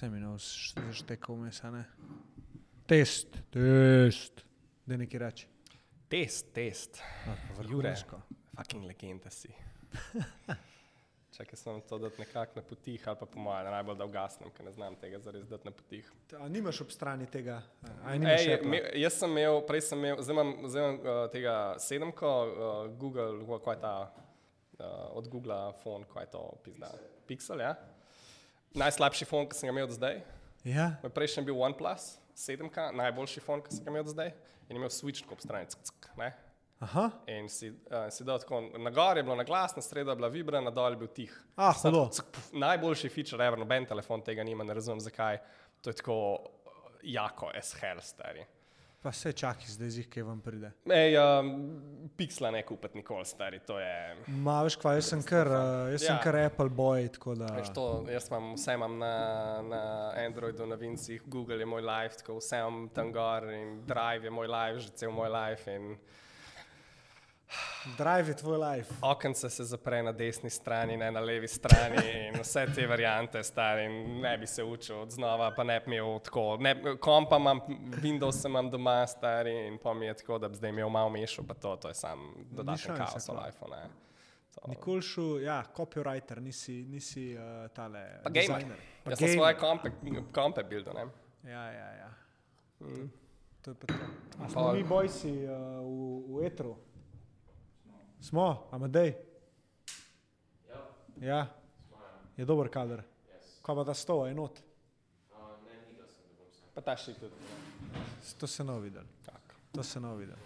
Seminov zaštekal mesa, ne? Test, test. Da nekaj reči. Test, test. No, pa Jure, vrhunsko. fucking legenda si. Čakaj, sem to dati nekako na potih, ali pa po mojem, najbolj da ugasnem, ker ne znam tega zares dati na potih. A nimaš ob strani tega? A nimaš Ej, me, jaz sem imel, prej sem imel, zdaj imam, zdaj imam uh, tega sedemko, uh, Google, kaj je ta uh, od Google phone, kaj je to pizda. Pixel, ja. Najslabši phone, ki sem ga imel do zdaj. Ja, Moj prejšnji je bil OnePlus, sedemka, najboljši phone, ki sem ga imel do zdaj. In imel switch ob strani, aha. In si, uh, si dal tako, na gor je bilo na glas, na sredo je bila vibra, na dol je bil tih. Ah, hudo. ck, puf, Najboljši feature, ever, noben telefon tega nima, ne razumem zakaj. To je tako jako, as hell, stari. Pa se čakaj, zdaj zih, kaj vam pride. Ej, um, Pixla ne kupiti nikoli, stari, to je. Ma, veš kva, jaz sem kar, uh, jaz sem Ja. kar Apple boy, tako da. Veš, to, jaz imam, vse imam na, na Androidu, na Vincih, Google je moj life, tako vse imam tam gor in Drive je moj life, že cel moj life. In Drive je tvoj life. okence se zapre na desni strani, ne na levi strani in vse te variante, stari, ne bi se učil od znova, pa ne bi imel tako. Ne, kompa imam, Windows imam doma, stari, in pa mi je tako, da bi zdaj imel malo mešo, pa to, to je sam dodaten kaos v kva. life. Ne. To- Nikoli šel, ja, copywriter, nisi, nisi uh, tale. Pa gamer. designer. Pa Jaz sem gamer. svoje kompe, kompe buildil, ne. Ja, ja, ja. Mm. To je pa to. A smo mi bojsi uh, v, v etru? Smo, Amadej? Ja. Je dober kader. Kaj pa ta sto, enot? Pa ta šit tudi. To se ne videl. Tak. To se ne videl.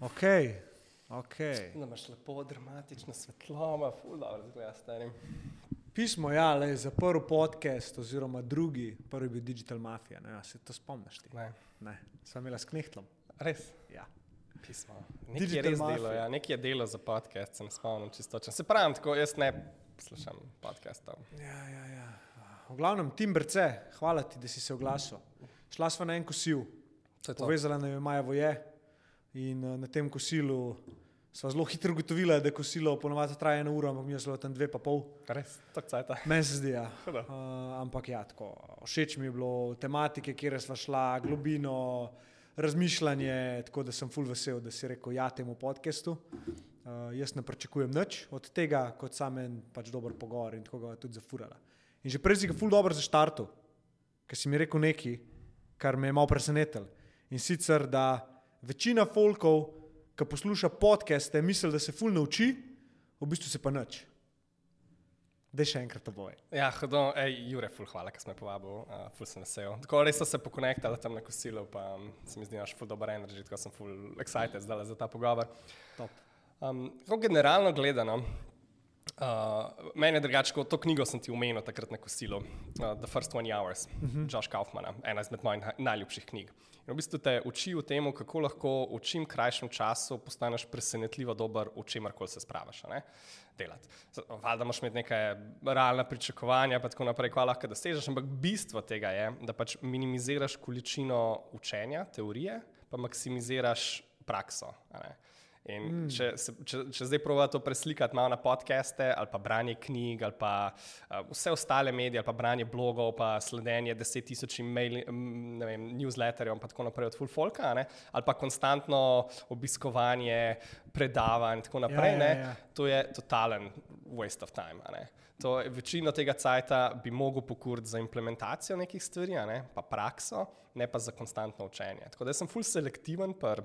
Ok, ok. Da imaš lepo dramatično svetlobo, ful dobro zgleda, stari. Pismo, ja, le za prvi podcast, oziroma drugi, prvi je bil Digital Mafia. Ne, ja, se to spomniš ti? Ne. Ne, sem imela s knehtlom. Res. Ja. Pismo. Nekaj je res Mafia. delo, ja. nekaj je delo za podcast, se ne spomnim čisto. Se pravim, tako jaz ne poslušam podcastov. Ja, ja, ja. V glavnem, Tim Brce, hvala ti, da si se oglasil. Šla sva na en kosil, povezala nam je Maja Voje in uh, na tem kosilu sva zelo hitro ugotovila, da kosilo ponovadi traja eno uro, ampak mi je zelo tam dve pa pol. Res, tako cajta. Meni se zdi, ja. Hudo. Uh, ampak ja, tako, všeč mi je bilo tematike, kjer sva šla, globino, razmišljanje, tako da sem full vesel, da si rekel ja temu podkastu. Uh, jaz ne pričakujem nič od tega, kot sam en pač dober pogovor in tako ga tudi zafurala. In že prej si ga full dobro zaštartil, ker si mi rekel nekaj, kar me je malo presenetilo. In sicer, da večina folkov, ki posluša podcaste, misli, da se full nauči, v bistvu se pa nič. Da še enkrat to boje. Ja, hodo, ej, Jure, ful, hvala, ker si me povabil, uh, ful sem vesel. Tako res so se pokonektali tam na kosilu, pa um, se mi zdi, da imaš ful dober energy, tako sem ful excited zdaj za ta pogovor. Top. Um, generalno gledano, uh, meni je drugače, kot to knjigo sem ti omenil takrat na kosilu, uh, The First 20 Hours, uh -huh. Josh Kaufmana, ena izmed mojih naj- najljubših knjig. In v bistvu te uči o tem, kako lahko v čim krajšem času postaneš presenetljivo dober v čemarkoli se spravaš. delati. Valjda moraš imeti neke realne pričakovanja, pa tako naprej, kaj lahko dosežeš, ampak bistvo tega je, da pač minimiziraš količino učenja, teorije, pa maksimiziraš prakso. ne. In mm. če, se, če, če zdaj proba to preslikati malo na podcaste, ali pa branje knjig, ali pa uh, vse ostale medije, ali pa branje blogov, pa sledenje deset tisoč e-mail, mm, ne vem, newsletterjev in pa tako naprej od full folka, ne, ali pa konstantno obiskovanje predavanj in tako naprej, ja, ne, ja. to je totalen waste of time. ne. To, večino tega cajta bi mogel pokuriti za implementacijo nekih stvari, ne, pa prakso, ne pa za konstantno učenje. Tako da sem full selektiven pri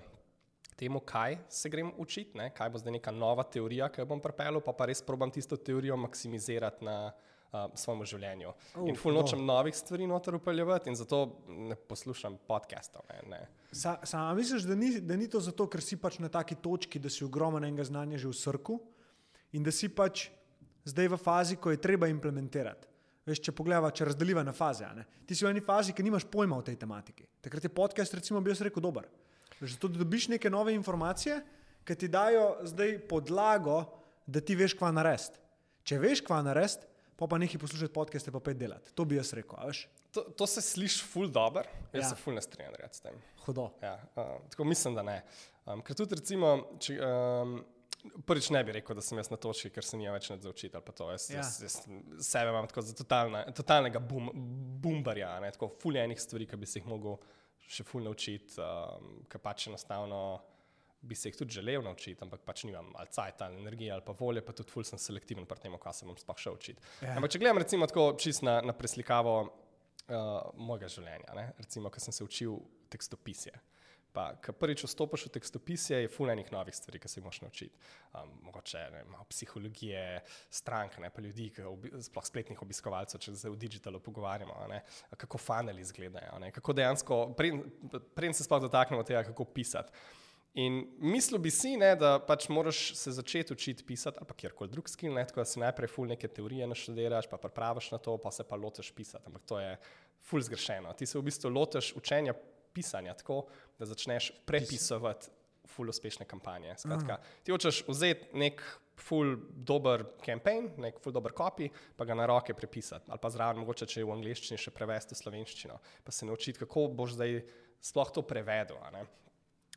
temu, kaj se grem učiti, ne? kaj bo zdaj neka nova teorija, ki jo bom pripeljal, pa pa res probam tisto teorijo maksimizirati na uh, svojem življenju. Uh, in ful no. nočem novih stvari noter upeljevati in zato ne poslušam podcastov. Ne? Ne. Sa, sama misliš, da ni, da ni to zato, ker si pač na taki točki, da si ogromen enega znanja že v srku in da si pač zdaj v fazi, ko je treba implementirati. Veš, če pogledava, če razdeliva na faze. ne. Ti si v eni fazi, ki nimaš pojma o tej tematiki. Takrat je podcast, recimo, bi jaz rekel, dober. Veš, zato, da dobiš neke nove informacije, ki ti dajo zdaj podlago, da ti veš, kva narediti. Če veš, kva narediti, pa pa nekaj poslušati podcaste, pa pet delati. To bi jaz rekel. To, to se sliši ful dobro, jaz Ja. se ful ne strinjam s tem. Hudo. Ja, uh, tako mislim, da ne. Um, ker tudi, recimo, če, um, prvič ne bi rekel, da sem jaz na točki, ker se nija več pa to. Jaz, Ja. jaz, jaz sebe imam tako za totalna, totalnega bum, bumbarja, ne, tako fuljenih stvari, ki bi se jih mogel še ful naučiti, um, ker pač enostavno bi se jih tudi želel naučiti, ampak pač nimam ali cajt, ali energije, ali pa volje, pa tudi ful sem selektiven pri tem, kaj se bom sploh šel učiti. Ja. Ampak če gledam recimo tako čist na, na preslikavo uh, mojega življenja, ne? recimo, ko sem se učil tekstopisje. Pa, ko prvič vstopiš v tekstopisje, je fulejnih novih stvari, ki se jih moraš naučiti. Um, mogoče ne, psihologije, strank, ne pa ljudi, ki obi, sploh spletnih obiskovalcev, če se v digitalu pogovarjamo, ne, kako funneli izgledajo, ne, kako dejansko, preden se sploh dotaknemo tega, kako pisati. In mislil bi si, ne, da pač moraš se začeti učiti pisati, ali pa kjerkoli drug skill, ne, tako da si najprej ful neke teorije naštudiraš, pa pripraviš na to, pa se pa lotiš pisati. Ampak to je ful zgrešeno. Ti se v bistvu lotiš učenja pisanja tako, da začneš prepisovati ful uspešne kampanje. Skratka, ti hočeš vzeti nek ful dober kampanje, nek ful dober copy, pa ga na roke prepisati. Ali pa zraven, mogoče če je v angleščini še prevesti v slovenščino, pa se naučiti, kako boš zdaj sploh to prevedel.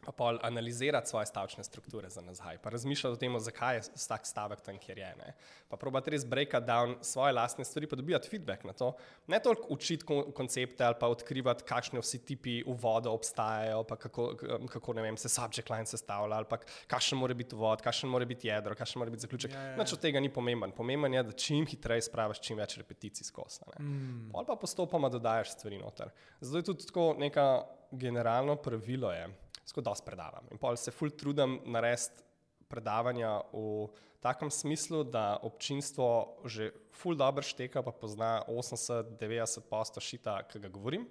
Pa pol analizirati svoje stavčne strukture za nazaj, pa razmišljati o tem, zakaj je tak stavek tam, kjer je. Ne. Pa probati res breakati down svoje lastne stvari, pa dobivati feedback na to. Ne toliko učiti kon koncepte ali pa odkrivati, kakšne vsi tipi uvoda obstajajo, pa kako, kako vem, se subject line sestavlja, ali pa kakšen mora biti uvod, kakšen mora biti jedro, kakšen mora biti zaključek. Ja, ja, ja. Nič od tega ni pomemben. Pomemben je, da čim hitreje spraviš čim več repeticij skozi. Mm. Pol pa postopoma dodajaš stvari noter. Zato je tudi tako neka generalno pravilo je, skoro dosti predavam. In pol se ful trudim narediti predavanja v takem smislu, da občinstvo že ful dobro šteka, pa pozna 80-90 posto šita, ki ga govorim.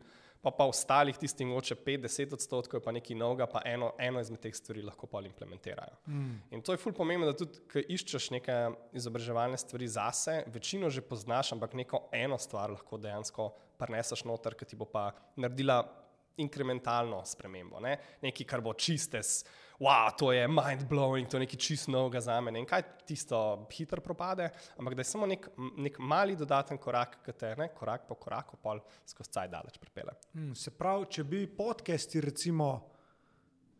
Pa pa ostalih tistih mogoče 5-10 odstotkov, je pa nekaj novega, pa eno, eno izmed teh stvari lahko pol implementirajo. Mm. In to je ful pomembno, da tudi, ko iščeš neke izobraževalne stvari zase, večino že poznaš, ampak neko eno stvar lahko dejansko preneseš noter, ki ti bo pa naredila inkrementalno spremembo. Ne? Nekaj, kar bo čistes, wow, to je mind blowing, to je nekaj čist novega za me. In kaj tisto hitro propade, ampak da je samo nek, nek mali dodaten korak, ki te ne, korak po koraku pol skozi caj daleč pripele. Mm, se pravi, če bi podcasti, recimo,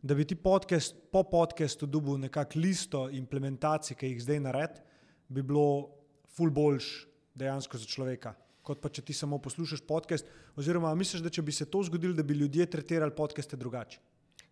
da bi ti podcast, po podkastu dobil nekakšno listo implementacij, ki jih zdaj nared, bi bilo ful boljš dejansko za človeka. Kot pa če ti samo poslušaš podcast, oziroma misliš, da če bi se to zgodilo, da bi ljudje tretirali podcaste drugače.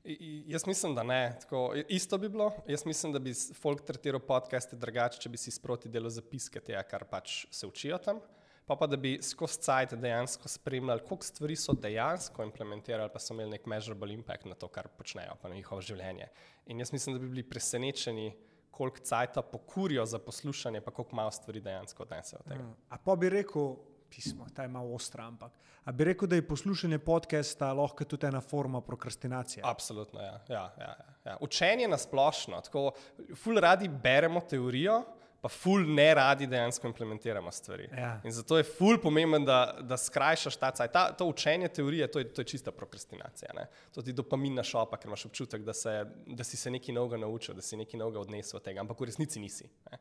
I- Jaz mislim, da ne. Tako, isto bi bilo. Jaz mislim, da bi folk tretiral podcaste drugače, če bi si sproti delal zapiske tega, kar pač se učijo tam. Pa pa da bi skozi cajt dejansko spremljali, koliko stvari so dejansko implementirali, pa so imeli nek measurable impact na to, kar počnejo, pa na njihovo življenje. In jaz mislim, da bi bili presenečeni, koliko cajta pokurijo za poslušanje, pa koliko malo stvari dejansko odnesejo od tega. Mm. A pa bi rekel, pismo, ta je malo ostra, ampak. A bi rekel, da je poslušanje podcasta lahko tudi ena forma prokrastinacije? Absolutno, ja. Ja, ja, ja, ja. Učenje na splošno, tako ful radi beremo teorijo, pa ful ne radi dejansko implementiramo stvari. Ja. In zato je ful pomemben, da, da skrajšaš ta cajt. Ta, to učenje teorije, to je, to je čista prokrastinacija. Ne? To ti dopamina šopa, ker imaš občutek, da, se, da si se nekaj novega naučil, da si nekaj novega odnesel od tega, ampak v resnici nisi. Ne?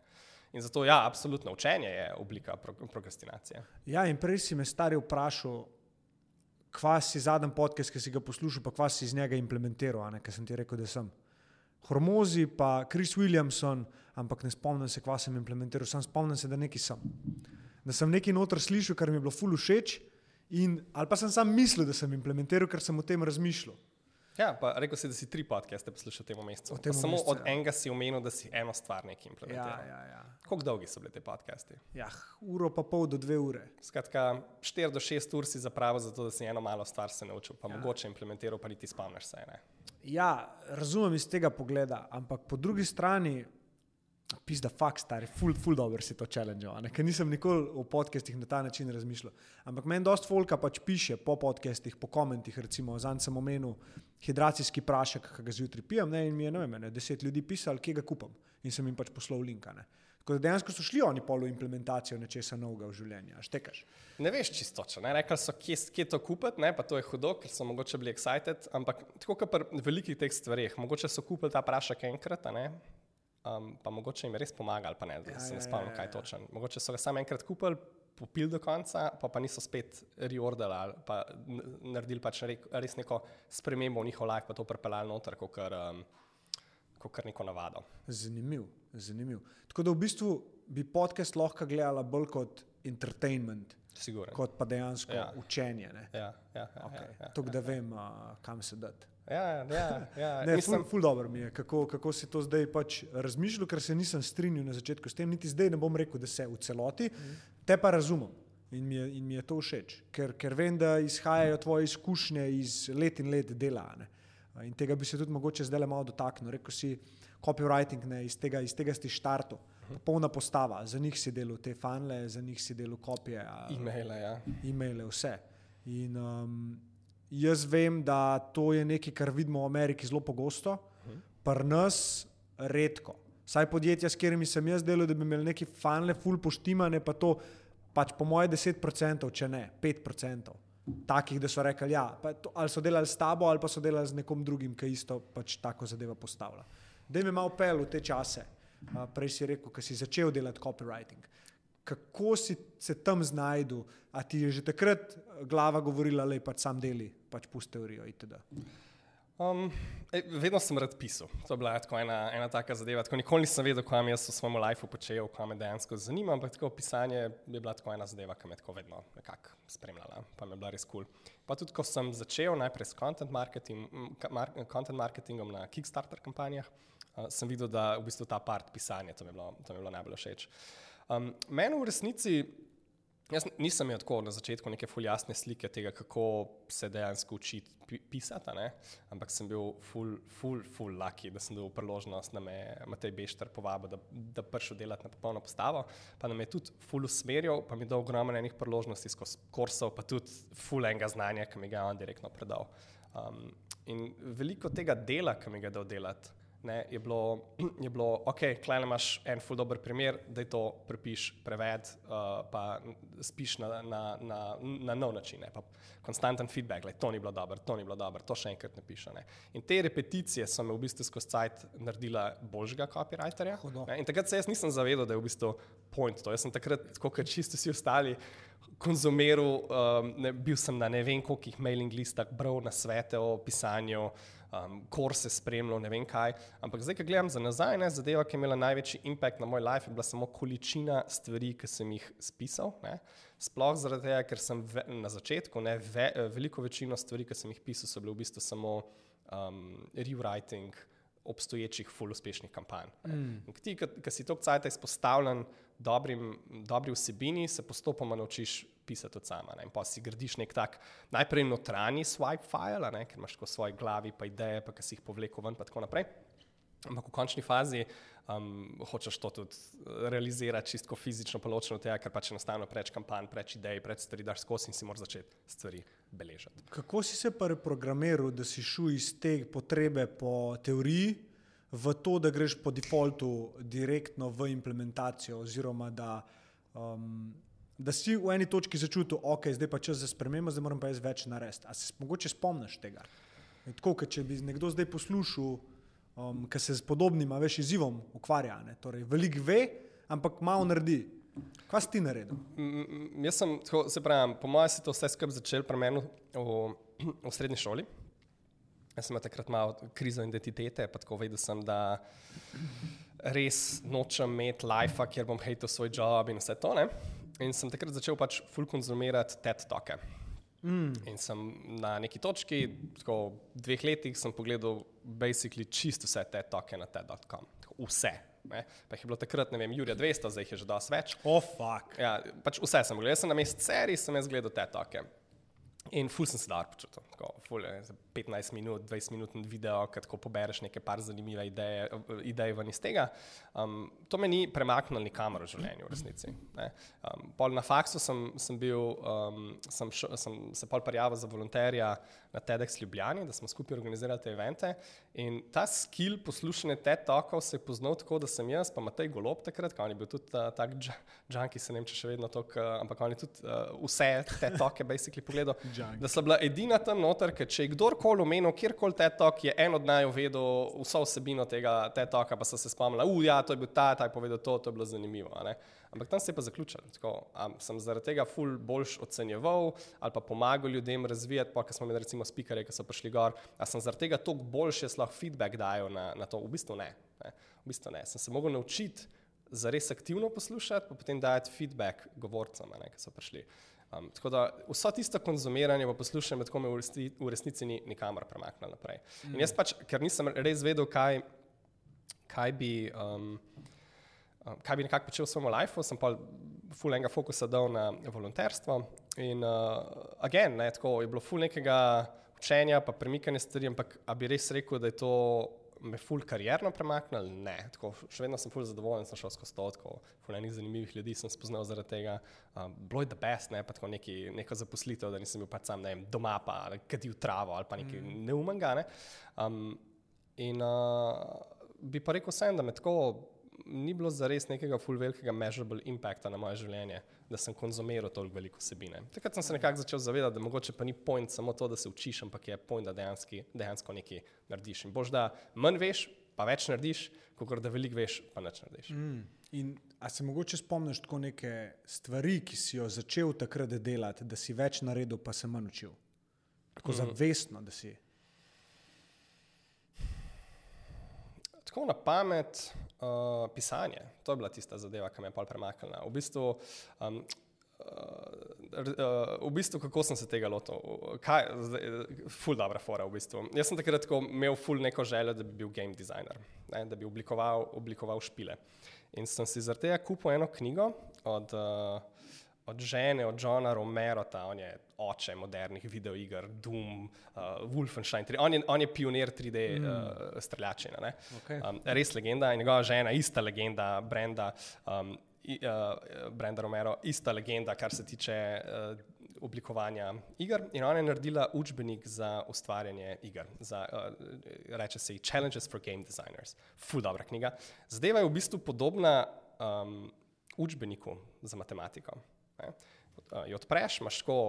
In zato, ja, absolutno, učenje je oblika pro, prokrastinacije. Ja, in prej si me stari vprašal, kva si zadnji podcast, ki si ga poslušal, pa kva si iz njega implementiral, ker sem ti rekel, da sem. Hormozi, pa Chris Williamson, ampak ne spomnim se, kva sem implementiral, sam spomnim se, da neki sem. Da sem nekaj noter slišal, kar mi je bilo ful všeč, in, ali pa sem sam mislil, da sem implementiral, ker sem o tem razmišljal. Ja, pa rekel si, da si tri podcaste poslušal v tem mesecu. Tem Samo mesecu, od ja. enega si omenil, da si eno stvar nekaj Ja, implementiral. ja, ja. Kako dolgi so bili ti podcasti? ja, uro pa pol do dve ure. Skratka, 4 do 6 ur si zapravil za to, da si eno malo stvar se naučil, pa Ja. ja. mogoče implementiral, pa niti spomniš se. Ne? Ja, razumem iz tega pogleda, ampak po drugi strani, pisa, fakt, stari, ful, ful dobro si to challenge, ker nisem nikoli v podcestih na ta način razmišljal. Ampak meni dosta folka pač piše po podcestih, po komentih, recimo, zanj sem omenil hidracijski prašek, ki ga zjutraj pijem, ne, in mi je, ne vem, ene deset ljudi pisalo, kje ga kupam in sem jim pač poslal linka. Ne. Tako da dejansko so šli oni polo implementacijo nečesa novega v življenju, štekaš. ne veš čisto, če ne rekli so, kje, kje to kupiti, ne? pa to je hudo, ker so mogoče bili excited, ampak tako kot pri velikih teh stvareh, mogoče so kupili ta prašek enkrat, a ne. Um, pa mogoče jim je res pomagal, pa ne, da Ja, se ja, ne spomnim, ja, kaj ja. točen. Mogoče so ga samo enkrat kupili, popili do konca, pa, pa niso spet reordali ali pa naredili pač re- res neko spremembo v njihov life, pa to pripeljali noter, kot kar, um, kot kar neko navado. Zanimiv. zanimiv. Tako da v bistvu bi podcast lahko gledala bolj kot entertainment, Siguren. kot pa dejansko Ja. ja. učenje. ne. Ja, ja, ja, Okay. ja, ja, Tako da vem, uh, kam se dati. Ja, ja, ja. Ne, Mislim, ful, ful dobro mi je, kako, kako si to zdaj pač razmišljal, ker se nisem strinjal na začetku s tem, niti zdaj ne bom rekel, da se v celoti, mm. te pa razumem. In mi, je, in mi je to všeč, ker, ker vem, da izhajajo tvoje izkušnje iz let in let dela. Ne? In tega bi se tudi mogoče zdaj le malo dotaknil. Rekel si, copywriting, ne, iz, tega, iz tega si štartov, polna postava, za njih si delal te fanle, za njih si delal kopije. e-maile, ja. e-maile, vse. In um, jaz vem, da to je nekaj, kar vidimo v Ameriki zelo pogosto, pri nas redko. Saj podjetja, s katerimi sem jaz delal, da bi imeli neki fanle, full poštimane, pa to pač po moje 10%, če ne 5%. Takih, da so rekli, ja, to, ali so delali s tabo, ali pa so delali z nekom drugim, ki isto pač tako zadevo postavlja. Da mi malo pel v te čase. A, Prej si rekel, ko si začel delati copywriting. Kako si se tam znašel, a ti je že takrat glava govorila, da pač sam deli, pač pusti teorijo itd. Um, vedno sem rad pisal. To je bila tako ena, ena taka zadeva. Tako nikoli nisem vedel, kaj jaz v svojem lifeu počel, kaj me dejansko zanima, ampak tako pisanje je bila tako ena zadeva, ki me tako vedno nekako spremljala, pa mi je bila res kul. Cool. Pa tudi, ko sem začel najprej s content, marketing, mar, content marketingom na Kickstarter kampanjah, uh, sem videl, da v bistvu ta part pisanja, to mi je bilo, to mi je bilo najbolj všeč. Um, Meni v resnici Jaz nisem imel tako na začetku neke ful jasne slike tega, kako se dejansko učiti pi- pisati, ne? ampak sem bil ful, ful, ful lucky, da sem dobil priložnost, da me je Matej Bešter povabil, da, da prišel delati na popolno postavo, pa nam je tudi ful usmerjal, pa mi je dal ogromno enih priložnosti skozi kursov, pa tudi ful enega znanja, ki mi ga je on direktno predal. Um, in veliko tega dela, ki mi ga je dal delati, ne, je, bilo, je bilo, ok, klej imaš en ful dober primer, da je to prepiš, preved, uh, pa spiš na, na, na, na nov način. Ne, pa konstanten feedback, da to ni bilo dobro, to ni bilo dobro, to še enkrat napiše. Ne. In te repeticije so me v bistvu skozi cajt naredila boljšega copywriterja. Hudo. Ne, in takrat se jaz nisem zavedal, da je v bistvu point to. Jaz sem takrat, kot čisto vsi ostali, konzumiral, um, ne, bil sem na ne vem kolikih mailing listah, bral na svete o pisanju, um, kurse spremljal, ne vem kaj. Ampak zdaj, ko gledam za nazaj, ne, zadeva, ki je imela največji impact na moj life, je bila samo količina stvari, ki sem jih spisal. Ne. Sploh zaradi tega, ker sem ve, na začetku, ne, ve, veliko večino stvari, ki sem jih pisal, so bile v bistvu samo um, rewriting obstoječih, full uspešnih kampanj. Mm. Ti, ki si toliko cajt izpostavljen dobrim, dobri vsebini, se postopoma naučiš pisati od sama. Ne? In pa si gradiš nek tak najprej notranji swipe file, ne? ker imaš v svoji glavi pa ideje, pa ki si jih povlekel ven, pa tako naprej. Ampak v končni fazi um, hočeš to tudi realizirati čisto fizično, pa ločeno od tega, ker pač enostavno preveč kampanj, preveč idej, preveč stvari daš skozi in si moraš začeti stvari beležiti. Kako si se pa reprogramiral, da si šel iz te potrebe po teoriji v to, da greš po defaultu direktno v implementacijo, oziroma da, um, da si v eni točki začutil, ok, zdaj pa čas za spremembo, zdaj moram pa jaz več narediti. A se mogoče spomniš tega? Je Tako, ker če bi nekdo zdaj poslušal, um, ki se z podobnim, veš, izzivom ukvarja, ne? torej veliko ve, ampak malo naredi. Kaj si ti naredil? M- m- Jaz sem, tako, se pravi, po mojem, se to vse skupaj začel pri meni v, v srednji šoli. Jaz sem takrat malo krizo identitete, pa tako vedel sem, da res nočem imeti life, kjer bom hejtel svoj job in vse to. Ne? In sem takrat začel pač full konzumirati TED toke. Mm. In sem na neki točki, tako dveh letih, sem pogledal basically čisto vse TED toke na TED.com. Vse. Ne? Pa jih je bilo takrat, ne vem, Jurija 200, zdaj jih je že dosti več. Oh, fuck. Ja, pač vse sem gledal. Jaz sem na mestu serij, sem jaz gledal te toke. In ful sem se dar počutil. Tako, ful, je, za 15 minut, 20 minut video, ko tako pobereš neke par zanimive ideje, ideje ven iz tega. Um, to me ni premaknilo nikamor v življenju, v resnici. ne. Um, pol na faksu sem, sem bil, um, sem, šo, sem se pol prijavil za volonterja na TEDx Ljubljani, da smo skupaj organizirali te evente. In ta skill poslušanja TED talkov se je poznal tako, da sem jaz, pa Matej Golob takrat, ko on je bil tudi uh, tak džanki, se ne vem, če še vedno to, ampak on je tudi uh, vse te toke basically pogledal. Da so bila edina tam noter, ker če je kdorkoli omenil, kjerkoli te tok, je en od naj vedel vso vsebino tega te toka, pa so se spomnili, uh, ja, to je bil ta, ta je povedal to, to je bilo zanimivo. Ampak tam se je pa zaključilo. Sem zaradi tega ful boljš ocenjeval ali pa pomagal ljudem razvijati, pa ker smo imeli recimo speakerje, ki so prišli gor, a sem zaradi tega toliko boljše lahko feedback dajal na, na to, v bistvu ne. ne. V bistvu ne. Sem se mogel naučiti za res aktivno poslušati, pa potem dajati feedback govorcem, ne, ki so prišli. Um, tako da vso tisto konzumiranje pa poslušam, tako me v, resni, v resnici ni nikamor premaknilo naprej. In jaz pač, ker nisem res vedel, kaj, kaj bi. Um, um, Kaj bi nekako počel v svojem lifeu, sem pa ful enega fokusa dal na volonterstvo. In uh, again, ne, tako je bilo ful nekega učenja, pa premikanja stvari, ampak bi res rekel, da je to me ful karierno premaknilo? Ne, tako še vedno sem ful zadovoljen, sem šel skozi to, tako ful enih zanimivih ljudi sem spoznal zaradi tega. Um, bilo je the best, ne, pa tako neki, neko zaposlitev, da nisem bil pač sam, ne vem, doma pa kadil travo ali pa nekaj mm. neumenga, ne. Um, in uh, bi pa rekel sem, da me tako ni bilo zares nekega full velikega measurable impacta na moje življenje, da sem konzumiral toliko veliko vsebine. Takrat sem se nekako začel zavedati, da mogoče pa ni point samo to, da se učiš, ampak je point, da dejanski, dejansko nekaj narediš. In boš, da manj veš, pa več narediš, kot da veliko veš, pa več narediš. Mm. In a se mogoče spomniš tako neke stvari, ki si jo začel takrat delati, da si več naredil, pa se manj učil? Tako mm. zavestno, da si. Tako na pamet, uh, pisanje, to je bila tista zadeva, ki me je pol premaknila. V bistvu, um, uh, v bistvu, kako sem se tega lotil, kaj, ful dobra fora v bistvu. Jaz sem takrat imel ful neko željo, da bi bil game designer, ne, da bi oblikoval, oblikoval špile. In sem si zaradi tega kupil eno knjigo od uh, od žene, od Johna Romero, ta on je oče modernih videoiger, Doom, uh, Wolfenstein, on je, on je pionir 3D mm. uh, streljačine. Okay. Um, res legenda in njegova žena, ista legenda, Brenda, um, uh, Brenda Romero, ista legenda, kar se tiče uh, oblikovanja iger. In ona je naredila učbenik za ustvarjanje iger, za, uh, reče se Challenges for Game Designers. Ful dobra knjiga. Zdaj je v bistvu podobna um, učbeniku za matematiko. Ne. Jo odpreš, imaš tako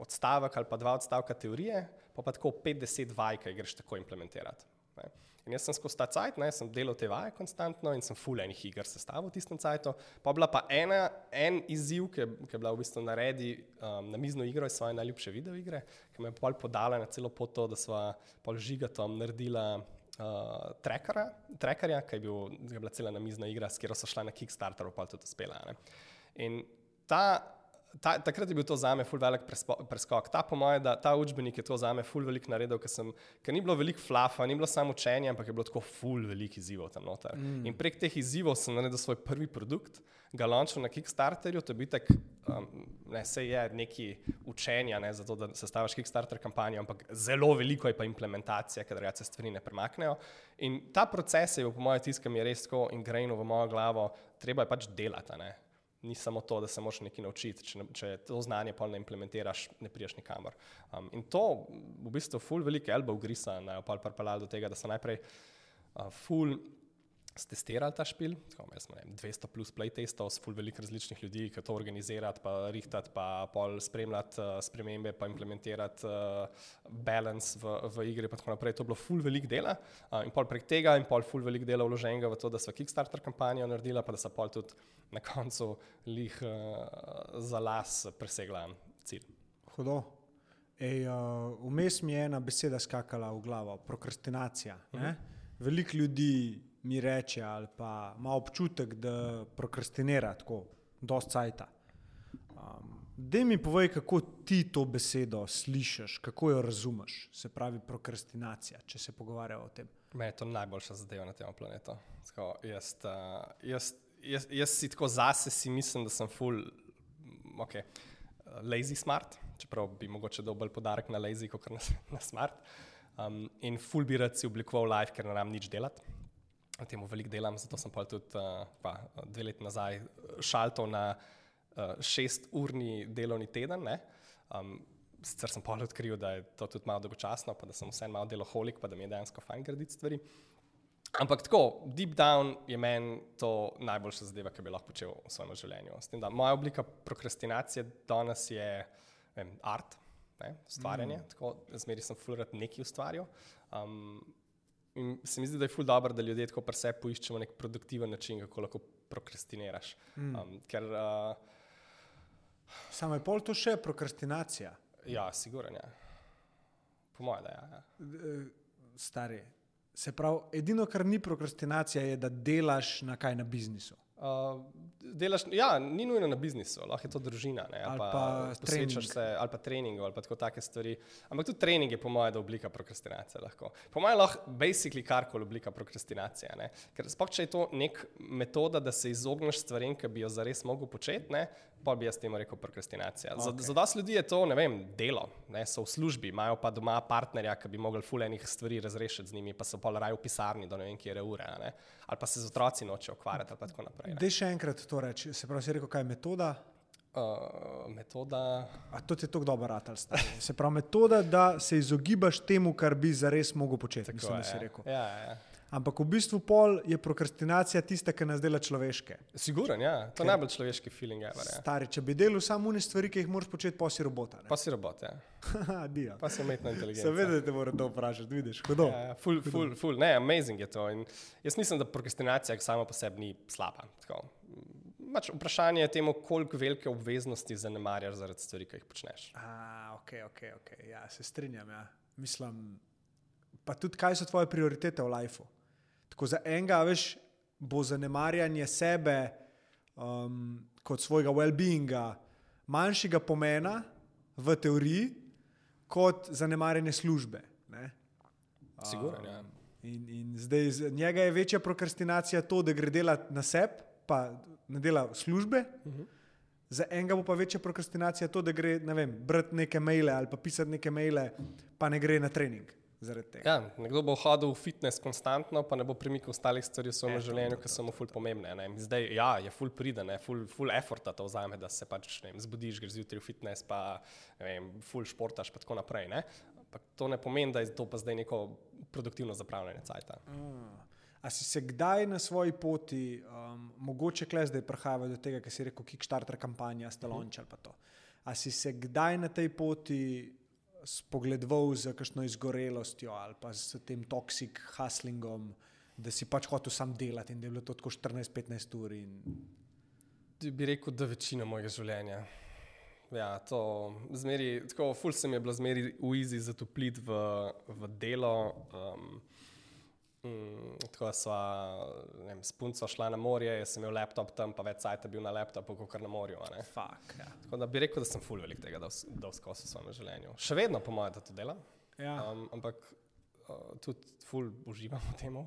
odstavek ali pa dva odstavka teorije, pa pa tako 50 vaj, ki greš tako implementirati. Ne. In jaz sem skozi ta cajt, ne, sem delal te vaje konstantno in sem full enih iger sestavil v tistem cajtu. Pa bila pa ena, en izziv, ki, ki je bila v bistvu naredi um, na mizno igro iz svoje najljubše videoigre, ki me je pol podala na celo pot to, da sva pol žigatom naredila uh, trackerja, ki je, bil, je bila cela namizna igra, s katero so šla na Kickstarter, pa tudi uspela. In ta, ta, takrat je bil to za me ful velik preskok. Ta, po mojem, da ta učbenik je to za me ful velik naredil, ker, sem, ker ni bilo veliko flafa, ni bilo samo učenje, ampak je bilo tako ful velik izzivov tam noter. Mm. In prek teh izzivov sem naredil svoj prvi produkt, ga launchal na Kickstarterju, to je bil tak, um, ne, se je neki učenja, ne, zato da se staviš Kickstarter kampanjo, ampak zelo veliko je pa implementacija, ker se stvari ne premaknejo. In ta proces je, po mojem, tiskam je res tako in grejno v mojo glavo, treba je pač delati ni samo to, da se moraš nekaj naučiti. Če, če to znanje pa ne implementiraš, ne priješ nikamor. Um, in to v bistvu ful velike elbow grisa na opal parpalal do tega, da so najprej uh, ful stestirali ta špil. Tako, smo, ne, 200 plus playtestov s ful velik različnih ljudi, ki to organizirati, pa rihtati, pa pol spremljati uh, spremembe, pa implementirati uh, balance v, v igri in tako naprej. To je bilo ful velik dela uh, in pol prek tega in pol ful velik dela vloženega v to, da so Kickstarter kampanjo naredila, pa da so pol tudi na koncu lih uh, za las presegla cilj. Hudo. Ej, uh, vmes mi je ena beseda skakala v glavo, prokrastinacija. Uh mhm. -huh. Veliko ljudi mi reče ali pa ima občutek, da prokrastinira tako, dosta cajta. Um, Dej mi povej, kako ti to besedo slišiš, kako jo razumeš, se pravi prokrastinacija, če se pogovarjamo o tem. Me je to najboljša zadeva na tem planetu. Sko, jaz, uh, jaz jaz, jaz si tako zase si mislim, da sem full, ok, lazy smart, čeprav bi mogoče dal bolj podarek na lazy, kot na, na smart. Um, in full bi rad si oblikoval life, ker ne znam nič delati. Na tem veliko delam, zato sem pa tudi uh, pa, dve leti nazaj šaltov na uh, šesturni delovni teden. Um, sicer sem pa odkril, da je to tudi malo dolgočasno, pa da sem vseeno malo deloholik, pa da mi je dejansko fajn graditi stvari. Ampak tako, deep down je meni to najboljša zadeva, ki bi lahko počel v svojem življenju. Tem, moja oblika prokrastinacije danes je vem, art, ne, ustvarjanje. Mm. Zmeri sem fulgrat nekaj ustvarjal. Um, in se mi zdi, da je ful dobro, da ljudje tako pri sebi poiščemo nek produktiven način, kako lahko prokrastiniraš. Mm. Um, ker, uh, Samo je pol to še prokrastinacija. Ja, sigurno je. Ja. Po mojem, da je. Ja. Stari Se pravi, edino, kar ni prokrastinacija, je, da delaš na kaj na biznisu. Uh, delaš, ja, ni nujno na biznisu, lahko je to družina. Ne, Ali pa, pa trening. posvečaš se, ali pa treningu, ali pa tako take stvari. Ampak tudi trening je, po mojem, oblika prokrastinacije. Lahko. Po mojem, lahko basically karkoli oblika prokrastinacije. Ne. Ker sploh, če je to nek metoda, da se izogneš stvarem, ki bi jo zares mogel početi, ne, pa bi jaz temu rekel prokrastinacija. Za, Okej. za dosti ljudi je to, ne vem, delo, ne, so v službi, imajo pa doma partnerja, ki bi mogli fulejnih stvari razrešiti z njimi, pa so pa raje v pisarni do ne vem, kje ure, a ne. ali pa se z otroci noče ukvarjati, ali pa tako naprej. Dej še enkrat to reči. Se pravi, si rekel, kaj je metoda. Uh, metoda. A to ti je tako dobro ratal. stari. Se pravi, metoda, da se izogibaš temu, kar bi zares mogel početi. Mislim, da si rekel. Ja, ja, ja. Ampak v bistvu pol je prokrastinacija tista, ki nas dela človeške. Siguren, ja. To je najbolj človeški feeling ever. Ja. Stari, če bi delal samo une stvari, ki jih moraš početi, pa si robota. Pa si robot, ja. Adijo. pa si umetna inteligenca. Seveda te mora to vprašati, vidiš, hudo. Ja, ja, ful, ful, ful. Ne, amazing je to. In jaz mislim, da prokrastinacija sama po sebi ni slaba. Tako. Mač, vprašanje je temu, koliko velike obveznosti zanemarjaš zaradi stvari, ki jih počneš. A, ok, ok, ok. Ja, se strinjam. Ja. Mislim, pa tudi kaj so tvoje prioritete v lifeu. Tako za enega, veš, bo zanemarjanje sebe um, kot svojega well-beinga manjšega pomena v teoriji, kot zanemarjanje službe. Ne? Siguren, ja. In, in zdaj za njega je večja prokrastinacija to, da gre delati na sebe, pa ne dela službe. Uh -huh. Za enega bo pa večja prokrastinacija to, da gre ne vem, brati neke maile ali pa pisati neke maile, pa ne gre na trening. Zaradi tega. Ja, nekdo bo hodil v fitness konstantno, pa ne bo premikal ostalih stvari v svojem E, življenju, ki so mu ful pomembne. Ne. Zdaj, ja, je ful pride, ne, ful, ful efforta to vzame, da se pač ne zbudiš, greš zjutraj v fitness, pa vem, ful športaš, pa tako naprej. Ne. Ampak to ne pomeni, da je to pa zdaj neko produktivno zapravljanje cajta. Ah. A si se kdaj na svoji poti, um, mogoče kle zdaj prihajamo do tega, kar si rekel, Kickstarter kampanja, Stalonč ali pa to. A si se kdaj na tej poti spogledoval z kakšno izgorelostjo ali pa s tem toksik huslingom, da si pač hotel sam delati in da je bilo to tako 14-15 ur. In... Bi rekel, da večina mojega življenja. Ja, to zmeri, tako ful se mi je bilo zmeri v izi zatopliti v, v delo. Um, Mm, tako sva ne vem, s punco šla na morje, jaz sem imel laptop tam, pa več sajta bil na laptopu, kot kar na morju. ne. Fuck, ja. Tako da bi rekel, da sem full velik tega, da v skozi v svojem življenju. Še vedno, po mojem, da to delam, Ja. um, ampak uh, tudi full uživam v tem.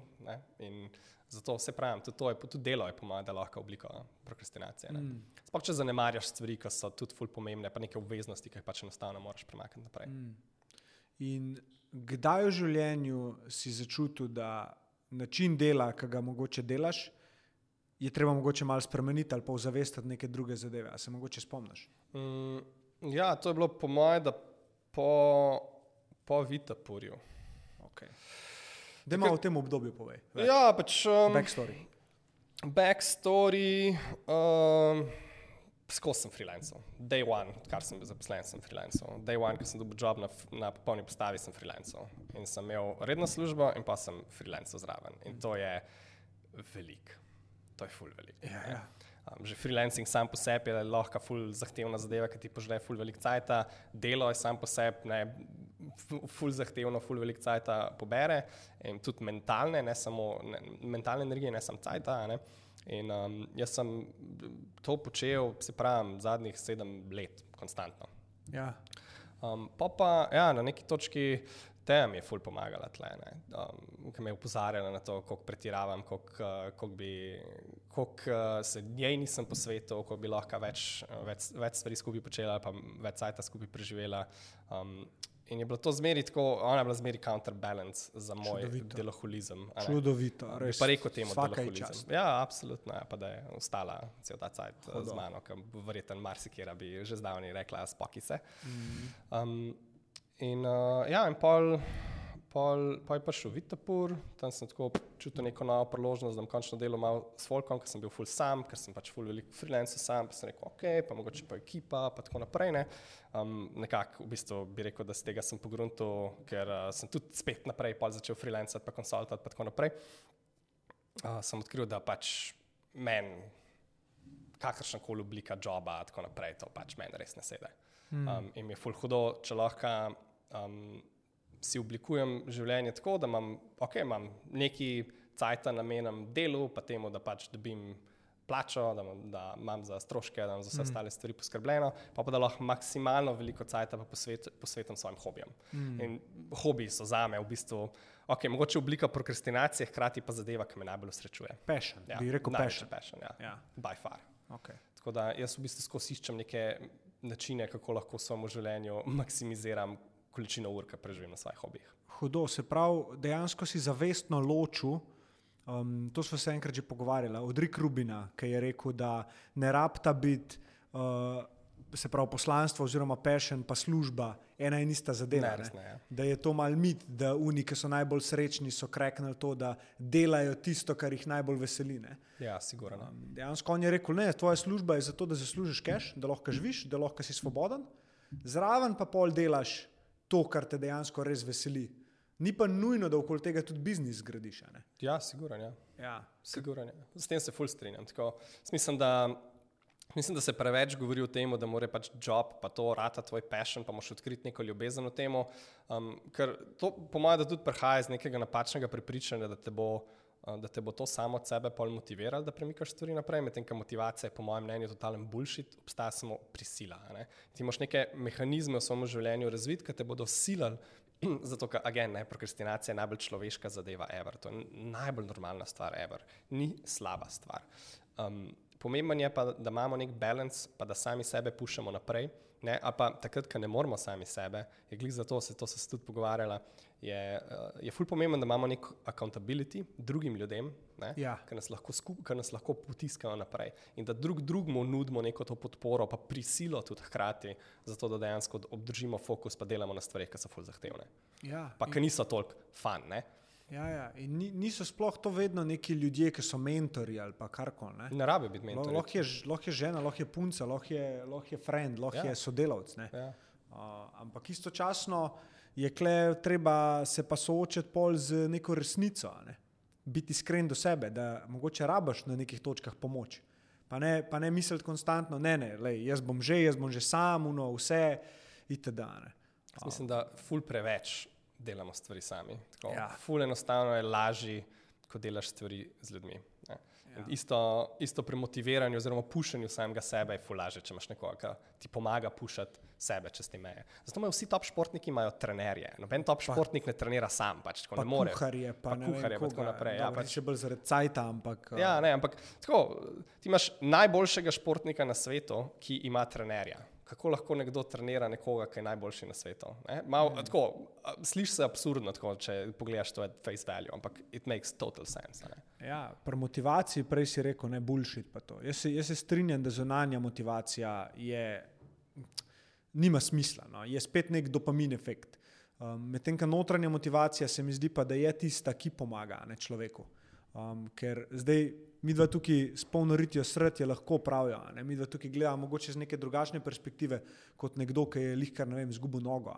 Zato vse pravim, tudi, to je, tudi delo je po mojem, da je lahko oblika prokrastinacije. Mm. Sploh če zanemarjaš stvari, ki so tudi full pomembne, pa neke obveznosti, ki jih pač enostavno moraš premakniti naprej. Mm. In kdaj v življenju si začutil, da način dela, ki ga mogoče delaš, je treba mogoče malo spremeniti ali pa ozavestiti neke druge zadeve? A se mogoče spomniš? Mm, ja, to je bilo po mojem, da po, po Vitapurju. Okay. Da malo o tem obdobju povej. več. Ja, pač. Um, Backstory. Backstory. Um, Skozi sem freelancer. Day one, kar sem bil zaposlen, sem freelancer. Day one, ko sem dobil job na, na popolni postavi, sem freelancer. In sem imel redno službo, in pa sem freelancer zraven. In to je velik. To je full velik. Ja, ne. ja. Um, že freelancing sam po sebi je lahko ful zahtevna zadeva, ki ti požre ful velik cajt. Delo je sam po sebi ne, fu- ful zahtevno, ful velik cajt pobere in tudi mentalne, ne samo ne, mentalne energije, ne samo cajt. In um, jaz sem to počel, se pravi, zadnjih sedem let, konstantno. Ja. Um, pa pa, ja, na neki točki teja mi je ful pomagala tle, ne, um, ki me je upozarjala na to, koliko pretiravam, koliko, uh, koliko, bi, koliko uh, se njej nisem posvetil, koliko bi lahko več, več, več stvari skupaj počela, pa več cajta skupaj preživela. Um, in je bilo to zmeri tako, ona je bila zmeri counterbalance za moj Čudovito. deloholizem. Čudovito. Res, pa rekel temu, da je ji čast. Ja, absolutno. Ja, pa da je ostala cel ta cajt uh, z mano, ker verjetno marsikera bi že zdavni rekla, spoki se. Um, in uh, ja, in pol, pol, pol je prišel Vitapur, tam sem tako čutil neko novo priložnost, da bom končno delal malo s Folkom, ker sem bil full sam, ker sem pač full velik freelancer sam, pa sem rekel, ok, pa mogoče pa ekipa, pa tako naprej. Ne. Um, nekako v bistvu bi rekel, da z tega sem pogruntil, ker uh, sem tudi spet naprej začel freelancati, pa konsultati, pa tako naprej. Uh, sem odkril, da pač meni kakršna koli oblika joba, tako naprej, to pač meni res ne sede. Um, in mi je ful hudo, če lahko um, si oblikujem življenje tako, da imam, okay, imam neki cajt namenjen delu, pa temu, da pač dobim plačo, da imam, da imam za stroške, da imam za vse mm. ostale stvari poskrbljeno, pa, pa da lahko maksimalno veliko cajt posvet, posvetim svojim hobijem. Mm. In hobiji so za me v bistvu. Okay, mogoče oblika prokrastinacije, hkrati pa zadeva, ki me najbolj usrečuje. Passion, ja, bi rekel passion. passion ja. Ja. By far. Okay. Tako da jaz v bistvu skozi iščem neke načine, kako lahko v svojem življenju maksimiziram količino ur, ki preživim na svojih hobijih. Hudo, se pravi, dejansko si zavestno ločil. Um, to smo se enkrat že pogovarjali od Rika Rubina, ki je rekel, da ne rabta biti, uh, se pravi, poslanstvo oziroma pešen, pa služba ena in ista zadeva. Ne, resne, ja. Da je to mal mit, da oni, ki so najbolj srečni, so kreknili to, da delajo tisto, kar jih najbolj veseli. Ne. Ja, sigurno. Um, dejansko on je rekel, ne, tvoja služba je zato, da zaslužiš keš, da lahko živiš, da lahko si svoboden, zraven pa pol delaš to, kar te dejansko res veseli. Ni pa nujno, da okoli tega tudi biznis zgradiš. Ja, sigurno. Ja. Ja. Sigurno. S tem se fulj strinjam. Tako, mislim, da Mislim, da se preveč govori o tem, da mora pač job, pa to rata tvoj passion, pa moš odkriti neko ljubezen v tem. Um, ker to, po mojem, tudi prihaja iz nekega napačnega prepričanja, da te bo, da te bo to samo od sebe pol motiviralo, da premikaš stvari naprej. Medtem, ker motivacija je, po mojem mnenju, totalen bullshit, obstaja samo prisila. Ne? Ti imaš neke mehanizme v svojem življenju razviti, ki te bodo silali. Zato, ker agen, ne, prokrastinacija je najbolj človeška zadeva, ever. to je najbolj normalna stvar, ever. ni slaba stvar. Um, pomemben je pa, da imamo nek balans, pa da sami sebe puščamo naprej. Ne, a pa takrat, ko ne moramo sami sebe, je glih za to, se to se tudi pogovarjala, je, uh, je ful pomemben, da imamo nek accountability drugim ljudem, ja. ki nas, nas lahko potiskajo naprej in da drug drugmu nudimo neko to podporo, pa prisilo tudi hkrati, zato da dejansko obdržimo fokus, pa delamo na stvarih, ki so ful zahtevne. Ja, pa ki niso toliko fan. Ne? Ja, ja. In niso sploh to vedno neki ljudje, ki so mentori ali karkoli. Ne, ne rabi biti mentor. Lahko je, lahko je žena, lahko je punca, lahko je, lahko je friend, lahko ja. je sodelavec. Ja. Uh, ampak istočasno je kle, treba se pa soočiti pol z neko resnico, ne? biti iskren do sebe, da mogoče rabaš na nekih točkah pomoč. Pa ne, pa ne misliti konstantno, ne, ne, lej, jaz bom že, jaz bom že sam, no, vse itd. Mislim, da ful preveč delamo stvari sami. Ja. Ful enostavno je lažje, ko delaš stvari z ljudmi. Ja. Isto, isto pri motiviranju oziroma pušenju samega sebe je ful lažje, če imaš nekoga, ki ti pomaga pušati sebe čez te meje. Zato imajo vsi top športniki imajo trenerje. Noben top pa, športnik ne trenira sam, pač tako pa ne more. Kuharje, pa, pa kuharje, pa tako naprej. Ja, pač, še bolj zaradi cajta, ampak. Ja, ne, ampak tako, ti imaš najboljšega športnika na svetu, ki ima trenerja kako lahko nekdo trenira nekoga, ki je najboljši na svetu. Mm. Slišiš se absurdno, tako, če pogledaš to face value, ampak it makes total sense. Ne? Ja, pri motivaciji prej si rekel, ne bullshit. Jaz se, jaz se strinjam, da zunanja motivacija je, nima smisla, no? je spet nek dopamin efekt. Um, Medtem, ko notranja motivacija se mi zdi pa, da je tista, ki pomaga ne, človeku. Um, ker zdaj mi dva tukaj s polno ritijo srd je lahko pravijo. Mi dva tukaj gledamo mogoče z neke drugačne perspektive kot nekdo, ki je lihkar, ne vem, izgubil nogo.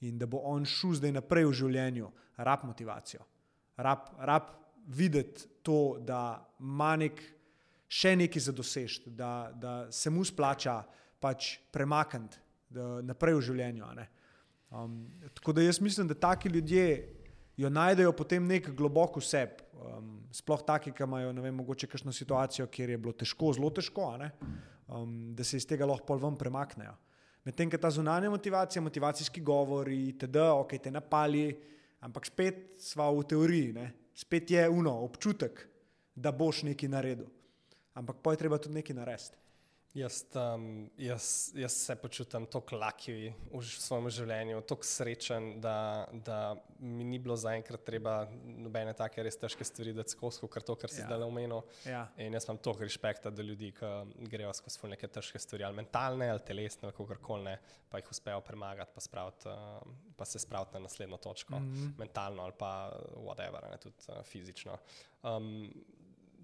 In da bo on šel zdaj naprej v življenju, rab motivacijo. Rab, rab videti to, da ima nek, še nekaj za dosežeti, da, da se mu splača pač premakniti naprej v življenju. Um, tako da jaz mislim, da taki ljudje jo najdejo potem nek globok vseb. Um, sploh taki, ki imajo vem, mogoče kakšno situacijo, kjer je bilo težko, zelo težko, um, da se iz tega lahko pol ven premaknejo. Medtem, ker ta zunanja motivacija, motivacijski govori, td., ok, te napali, ampak spet smo v teoriji, ne? spet je uno, občutek, da boš nekaj naredil. Ampak pa je treba tudi nekaj narediti. Jaz, um, jaz, jaz se počutim tako laki v svojem življenju, tako srečen, da, da mi ni bilo zaenkrat treba nobene take res težke stvari, da skozi kar to, kar si ja. zdaj omenil. Ja. In jaz imam toliko respekta do ljudi, ki grejo skozi neke težke stvari, ali mentalne, ali telesne, ali kakorkoli, pa jih uspejo premagati, pa, spraviti, uh, pa se spraviti na naslednjo točko, mm -hmm. mentalno ali pa whatever, ne, tudi uh, fizično. Um,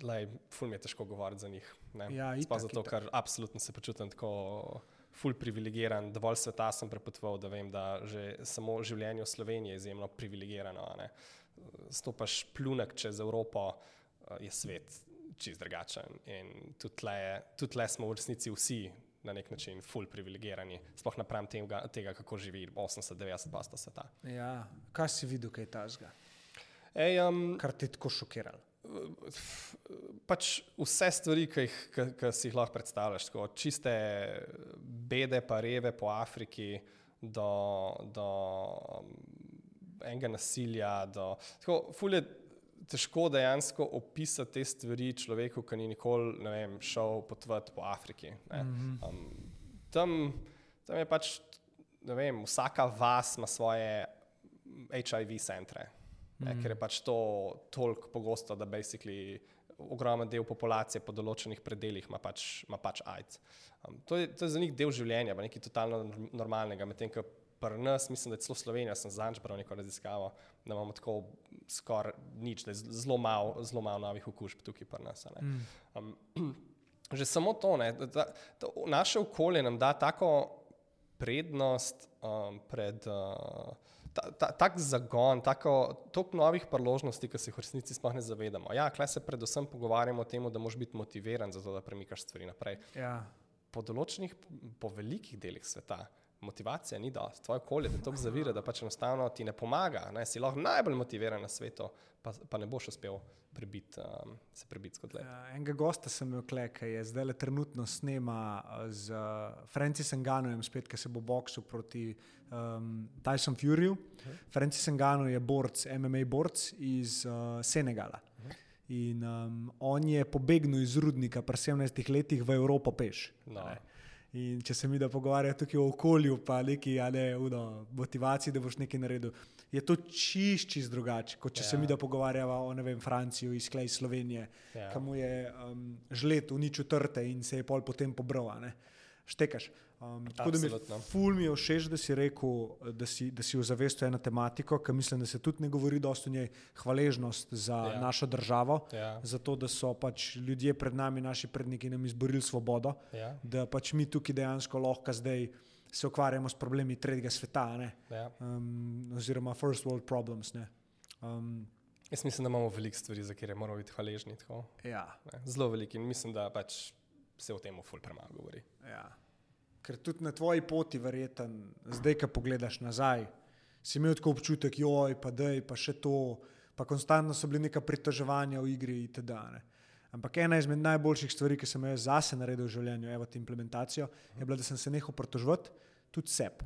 lej, ful mi je težko govoriti za njih. Ja, Sploh zato, ker absolutno se počutim tako ful privilegiran, dovolj sveta sem prepotoval, da vem, da že samo življenje v Sloveniji je izjemno privilegirano. Stopaš plunek čez Evropo, je svet čist drugačen. In tudi tle smo v resnici vsi na nek način ful privilegirani, sploh napram tega, tega kako živi 80-90% sveta. Ja, kaj si videl, kaj je tazga? Ej, um, Kar te je tako šokiralo? Pač vse stvari, ki, jih, ki, ki si jih lahko predstavljaš, tako, od čiste bede, pa reve po Afriki, do, do enega nasilja. Do, tako, ful je težko dejansko opisati te stvari človeku, ki ni nikoli vem, šel potovati po Afriki. ne. Um, tam, tam je pač, ne vem, vsaka vas ima svoje HIV centre. Ne, ker je pač to toliko pogosto, da basically ogromen del populacije po določenih predeljih ima pač, ima pač AIDS. Um, to, je, to je za njih del življenja, nekaj totalno norm- normalnega. Medtem ko pri nas, mislim, da je celo Slovenija, sem zanj bral neko raziskavo, da imamo tako skoraj nič, da je zelo malo, zelo malo novih okužb tukaj pri nas. ne. Um, že samo to, ne, da, da, da naše okolje nam da tako prednost um, pred. Uh, ta, ta, tak zagon, tako novih priložnosti, ki se jih v resnici sploh ne zavedamo. Ja, klej se predvsem pogovarjamo o tem, da moraš biti motiviran za to, da premikaš stvari naprej. Ja. Po določenih, po velikih delih sveta. Motivacija ni dosti, tvoje okolje te toliko zavira, da pač enostavno ti ne pomaga. Ne? Si lahko najbolj motiviran na svetu, pa, pa ne boš uspel prebiti, um, se prebiti skozi let. Ja, enega gosta sem imel, kle, ki je zdaj le trenutno snema uh, z uh, Francisom Ganojem, spet, ki se bo boksil proti um, Tyson Furyju. Francis Engano je borc, MMA borc iz uh, Senegala. In um, on je pobegnil iz rudnika pri 17 letih v Evropo peš. No. ne. In če se mi da pogovarjamo tukaj o okolju, pa neki a ne, uno, motivaciji, da boš nekaj naredil, je to čist, čist drugače, kot če ja. se mi da pogovarjava o ne vem, Franciji, iz Klej Slovenije, ja. Ja. kam je um, žlet uničil trte in se je pol potem pobral. Štekaš. Um, tako da mi Absolutno. ful mi je všeč, da si rekel, da si, da si ozavestil eno tematiko, ki mislim, da se tudi ne govori dosti o njej, hvaležnost za ja. Našo državo, Ja. za to, da so pač ljudje pred nami, naši predniki nam izborili svobodo Ja, da pač mi tukaj dejansko lahko zdaj se ukvarjamo s problemi tretjega sveta, ne, ja. um, oziroma first world problems. ne. Um, Jaz mislim, da imamo veliko stvari, za katere moramo biti hvaležni. Tako, ja, ne. Zelo veliko in mislim, da pač se o tem ful premalo govori. ja. Ker tudi na tvoji poti, verjeten, zdaj, ko pogledaš nazaj, si imel tako občutek, joj, pa dej, pa še to, pa konstantno so bili neka pritoževanja v igri itd. Ne. Ampak ena izmed najboljših stvari, ki sem jo zase naredil v življenju, evo, to implementacijo, je bila, da sem se nehal pritoževati tudi sebi.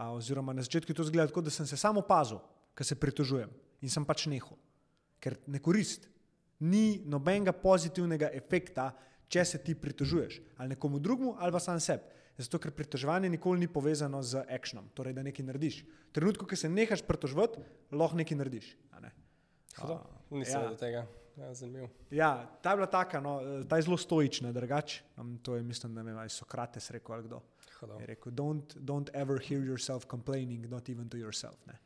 Oziroma na začetku je to izgledalo tako, da sem se samo opazil, ker se pritožujem in sem pač nehal, ker ne korist. Ni nobenega pozitivnega efekta, če se ti pritožuješ ali nekomu drugemu ali pa sam sebi. Zato, ker pritoževanje nikoli ni povezano z akcionom, torej da nekaj narediš. V trenutku, ko se nehaš pritoževati, lahko nekaj narediš. Ne? Hudo. Nisem ja. do tega. Ja, zanimivo. Ja, ta je bila taka, no, ta je zelo stoična, drugače. Um, to je, mislim, da je Sokrates rekel ali kdo. Hudo. Je rekel, don't, don't ever hear yourself complaining, not even to yourself. Ne?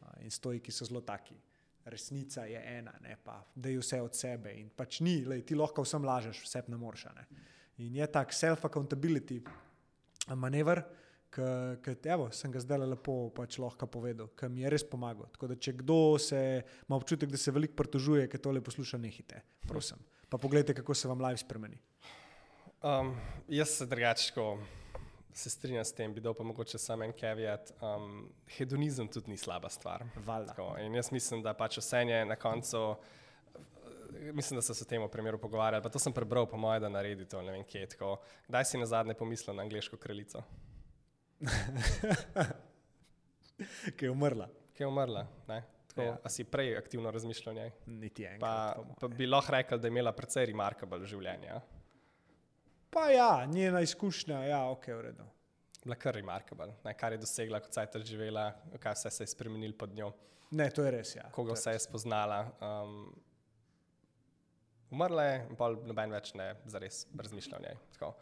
A, In stoiki so zelo taki. Resnica je ena, ne pa da je vse od sebe. In pač ni, lej, ti lahko vsem lažeš, vse ne moreš. Ne? In je tak self-accountability manever, ki sem ga zdaj lepo pač lahko povedal, ki mi je res pomagal. Tako da, če kdo se ima občutek, da se veliko pritožuje, ki tole posluša, nehite, prosim. Pa pogledajte, kako se vam live spremeni. Um, jaz se drugačko se strinjam s tem, bi dal pa mogoče samo en caveat. Um, hedonizem tudi ni slaba stvar. Tako, in jaz mislim, da pač vse je na koncu. Mislim, da so se o tem v primeru pogovarjali. Pa to sem prebral, po mojem, da naredi to. Ne vem, kje je tako. Kdaj si na zadnje pomislil na angliško kraljico, Ki je umrla. ki je umrla? Ne? Tako, Ja. ja. A si prej aktivno razmišljal o njej? Niti enkrat. Pa, pa bi lahko rekel, da je imela precej remarkable življenje. Pa ja, njena izkušnja, ja, ok, v redu. Bila kar remarkable, ne? kar je dosegla, kot se je živela, kaj vse se je spremenilo pod njo. Ne, to je res. Ja. koga je vse je spoznala. Um, umrla je, in pol noben več ne zares razmišlja o njej. Tako.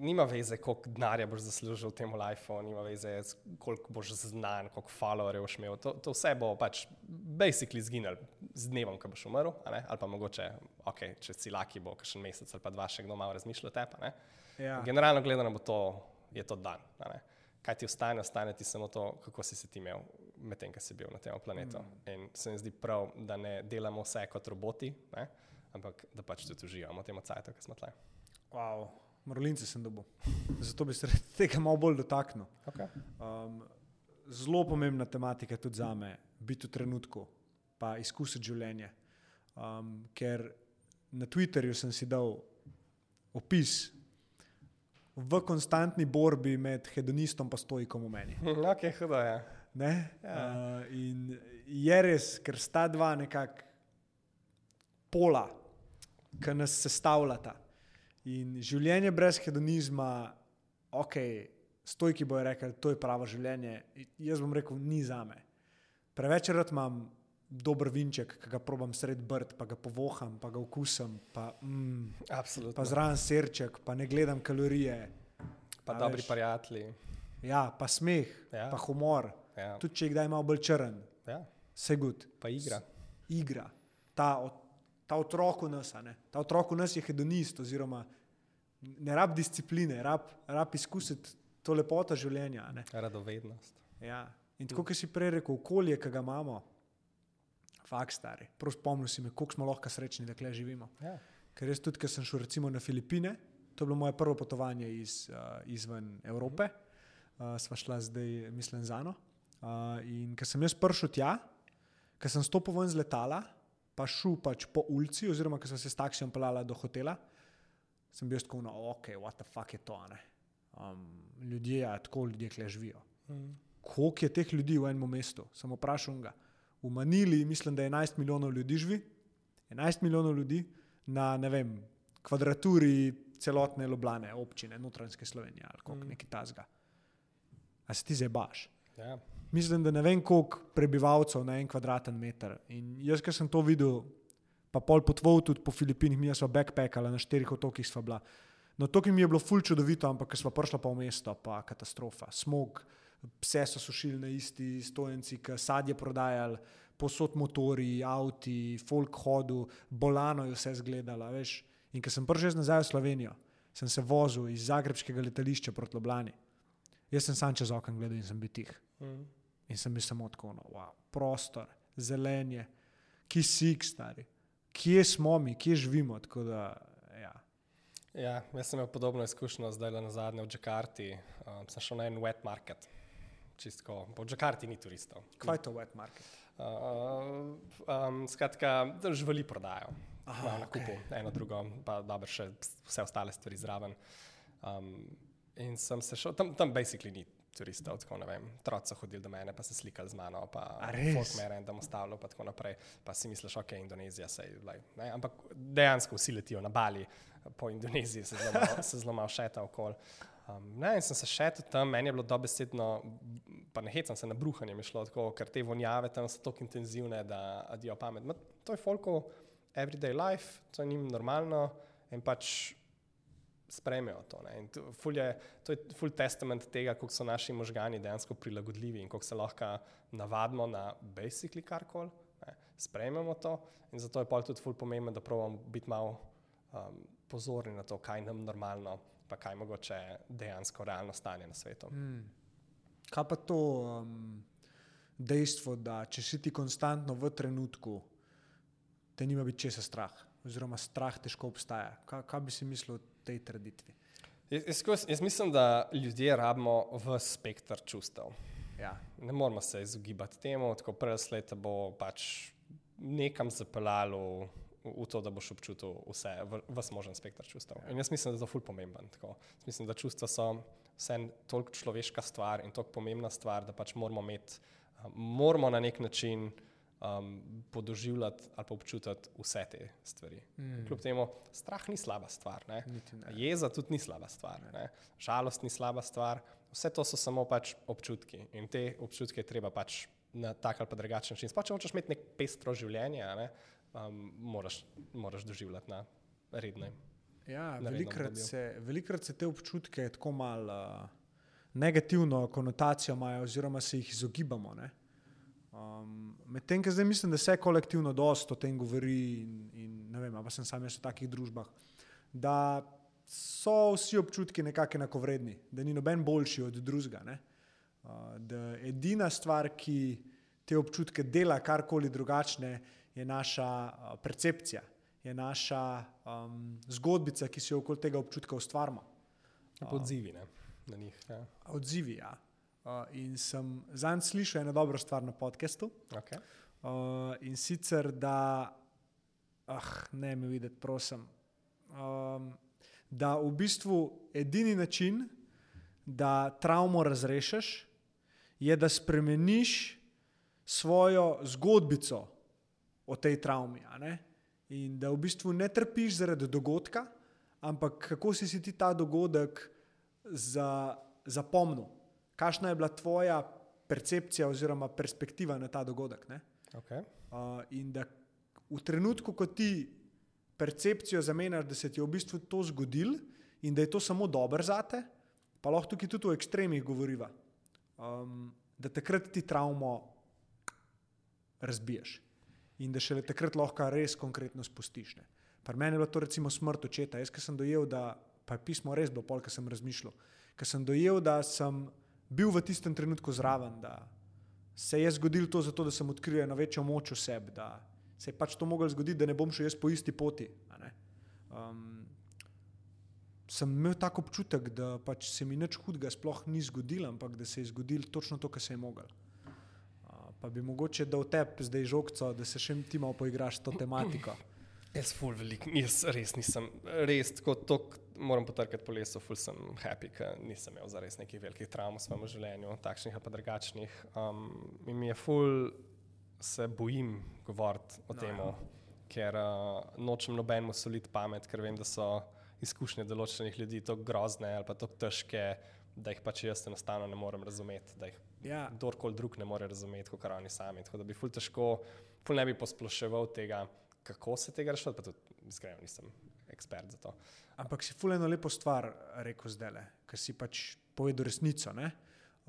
Nima veze, koliko denarja boš zaslužil v tem lifeu, nima veze, koliko boš znan, koliko followerjev boš imel. To, to vse bo pač basically zginilo z dnevom, ko boš umrl, ali pa mogoče, okay, če si laki, bo kakšen mesec ali pa dva še kdo malo razmišljal o tebi. Ja. Generalno gledano bo to, je to dan. Kaj ti ostane, ostane ti samo to, kako si se ti imel medtem, ko si bil na tem planetu. Mm. In se mi zdi prav, da ne delamo vse kot roboti, ne? Ampak da pač tudi uživamo v tem cajtu, ki smo tle. Wow. Marolince sem dobil. Zato bi se tega malo bolj dotaknil. Okay. Um, zelo pomembna tematika tudi za me, biti v trenutku, pa izkusiti življenje. Um, ker na Twitterju sem si dal opis v konstantni borbi med hedonistom in stojkom v meni. Ok, hudo je. Ne? Ja. Uh, in je res, ker sta dva nekako pola, ki nas sestavljata. In življenje brez hedonizma, ok, stojki bojo rekli, to je pravo življenje. Jaz bom rekel, ni za me. Preveč rad imam dober vinček, ki ga probam sred brd, pa ga povoham, pa ga okusim, pa, mm, Absolutno. pa zraven serček, pa ne gledam kalorije. pa a dobri veš. prijatelji. Ja, pa smeh, Ja. pa humor, Ja. tudi če je kdaj malo bolj črn, Ja. vse gud. Pa igra. Igra, ta, ot- ta otrok v nas, ta otrok v nas je hedonist, oziroma ne rab discipline, rab, rab izkusiti to lepoto življenja. ne. Radovednost. Ja. In tako, kot si prej rekel, okolje, ki ga imamo, fakt stari. Prav spomnil si me, koliko smo lahko srečni, da kle živimo. Ja. Ker jaz tudi, ker sem šel recimo na Filipine, to je bilo moje prvo potovanje iz, uh, izven Evrope, uh, sva šla zdaj, mislim, za eno. Uh, in ker sem jaz prišel tja, ker sem stopil ven z letala, pa šel pač po ulici, oziroma ker sem se s taksijem pelala do hotela, sem bil tako, no, ok, what the fuck je to. ne. Um, ljudje, ja, tako ljudje kle živijo. Mm. Koliko je teh ljudi v enem mestu? Samo vprašam ga. V Manili mislim, da 11 milijonov ljudi živi, 11 milijonov ljudi na ne vem, kvadraturi celotne Ljubljane, občine, notranjske Slovenije ali kako Mm. neki tasga. A se ti zdaj baš? Ja. Mislim, da ne vem, koliko prebivalcev na en kvadraten meter. In jaz, ker sem to videl, pa pol potvoval tudi po Filipinih, mi smo backpackali na štirih otokih, sva bila. To, ki mi je bilo ful čudovito, ampak ker smo prišli pa v mesto, pa katastrofa. Smog, pse so sušili na isti stojenci, ki sadje prodajali, posod motori, avti, folk hodu, bolano je vse zgledala. Veš. In ker sem prišel nazaj v Slovenijo, sem se vozil iz Zagrebskega letališča proti Ljubljani. Jaz sem sam čez okno gledal in sem bil tih. Mm. In sem bil samo tako, no, wow, prostor, zelenje, kisik, stari. Kje smo mi, kje živimo? Da, ja. Ja, jaz sem imel podobno izkušnjo zdaj na zadnje v Džakarti. Um, sem šel na en wet market. Čistko, v Džakarti ni turistov. Kaj je to wet market? Uh, um, skratka, živali prodajo. Aha, na kupu, eno, drugo, pa dobro, še vse ostale stvari zraven. Um, in sem se šel, tam, tam basically ni turistov, tako ne vem. Otroci so hodili do mene, pa se slikali z mano, pa folk me random ostavljal, pa tako naprej. Pa si misliš, ok, Indonezija se je, like, ne, ampak dejansko vsi letijo na Bali, po Indoneziji se zelo malo- se zelo malo šeta okoli. Um, ne, in sem se še tam, meni je bilo dobesedno, pa ne hecam se na bruhanje, mi šlo tako, ker te vonjave tam so tako intenzivne, da adijo pamet. Ma, to je folko everyday life, to je njim normalno in pač sprejmejo to. ful je, to je full testament tega, kako so naši možgani dejansko prilagodljivi in kako se lahko navadimo na basically karkoli, ne. sprejmemo to in zato je pol tudi ful pomembno, da pravimo biti malo um, pozorni na to, kaj nam normalno, pa kaj mogoče dejansko realno stanje na svetu. Hmm. Kaj pa to um, dejstvo, da če si ti konstantno v trenutku, te nima biti česa strah, oziroma strah težko obstaja. Kaj, kaj bi si mislil o tej trditvi? Jaz, jaz, jaz mislim, da ljudje rabimo v spektr čustev. Ja. Ne moramo se izogibati temu, tako prelslej te bo pač nekam zapeljalo v, to, da boš občutil vse, v- ves možen spektr čustev. In jaz mislim, da je to ful pomemben. Tako. Jaz mislim, da čustva so vse toliko človeška stvar in toliko pomembna stvar, da pač moramo imeti, um, moramo na nek način um, podoživljati ali pa občutiti vse te stvari. Mm. Kljub temu, strah ni slaba stvar. Ne? Ne. Jeza tudi ni slaba stvar, ne? žalost ni slaba stvar, vse to so samo pač občutki in te občutke treba pač na tak ali pa drugačen način. Sploh če hočeš imeti nek pestro življenje, ne, um, moraš, moraš doživljati na rednem. Ja, velikrat se, velikrat se te občutke tako malo uh, negativno konotacijo imajo, oziroma se jih izogibamo. ne. Um, Medtem, ko zdaj mislim, da se kolektivno dosto o tem govori, in, in ne vem, pa sem sam jaz v takih družbah, da so vsi občutki nekako enakovredni, da ni noben boljši od drugega. Uh, da edina stvar, ki te občutke dela karkoli drugačne, je naša uh, percepcija. je naša um, zgodbica, ki si jo okoli tega občutka ustvarjamo. Odzivi ne, na njih. Ja. Odzivi. Ja. Uh, in sem zanj slišal eno dobro stvar na podkastu. Okay. Uh, in sicer, da, ah, ne me videti, prosim, um, da v bistvu edini način, da travmo razrešiš, je, da spremeniš svojo zgodbico o tej travmi. In da v bistvu ne trpiš zaradi dogodka, ampak kako si, si ti ta dogodek za, zapomnil, kakšna je bila tvoja percepcija oziroma perspektiva na ta dogodek. Okay. Uh, in da v trenutku, ko ti percepcijo zamenjaš, da se ti je v bistvu to zgodilo in da je to samo dobro za te, pa lahko tukaj tudi o ekstremih govoriva, um, da takrat ti travmo razbiješ in da šele takrat lahko res konkretno spustiš. Ne. Pri meni je bilo to recimo smrt očeta. Jaz, ki sem dojel, da pa je pismo res bilo pol, ki sem razmišljal, ker sem dojel, da sem bil v tistem trenutku zraven, da se je zgodilo to zato, da sem odkril eno večjo moč v sebi, da se je pač to moglo zgoditi, da ne bom šel jaz po isti poti. Um, sem imel tako občutek, da pač se mi nič hudega sploh ni zgodilo, ampak da se je zgodilo točno to, kar se je moglo. Uh, pa bi mogoče dal tebi zdaj žogco, da se še ti malo poigraš s to tematiko. Jaz ful velik, jaz res nisem, res kot to, moram potrkati po lesu, ful sem happy, ker nisem imel zares nekih velikih travm v svojem življenju, takšnih ali pa drugačnih. Um, in mi je ful, se bojim govoriti o no, tem, ja. ker uh, nočem nobenemu soliti pamet, ker vem, da so izkušnje določenih ljudi tako grozne ali pa tako težke, da jih pač jaz enostavno ne morem razumeti, da jih ja. kdorkoli drug ne more razumeti, kot oni sami. Tako da bi ful težko, ful ne bi posploševal tega, kako se tega rešiti, pa tudi iskreno nisem ekspert za to. Ampak si ful eno lepo stvar rekel zdaj, ker si pač povedal resnico. Ne?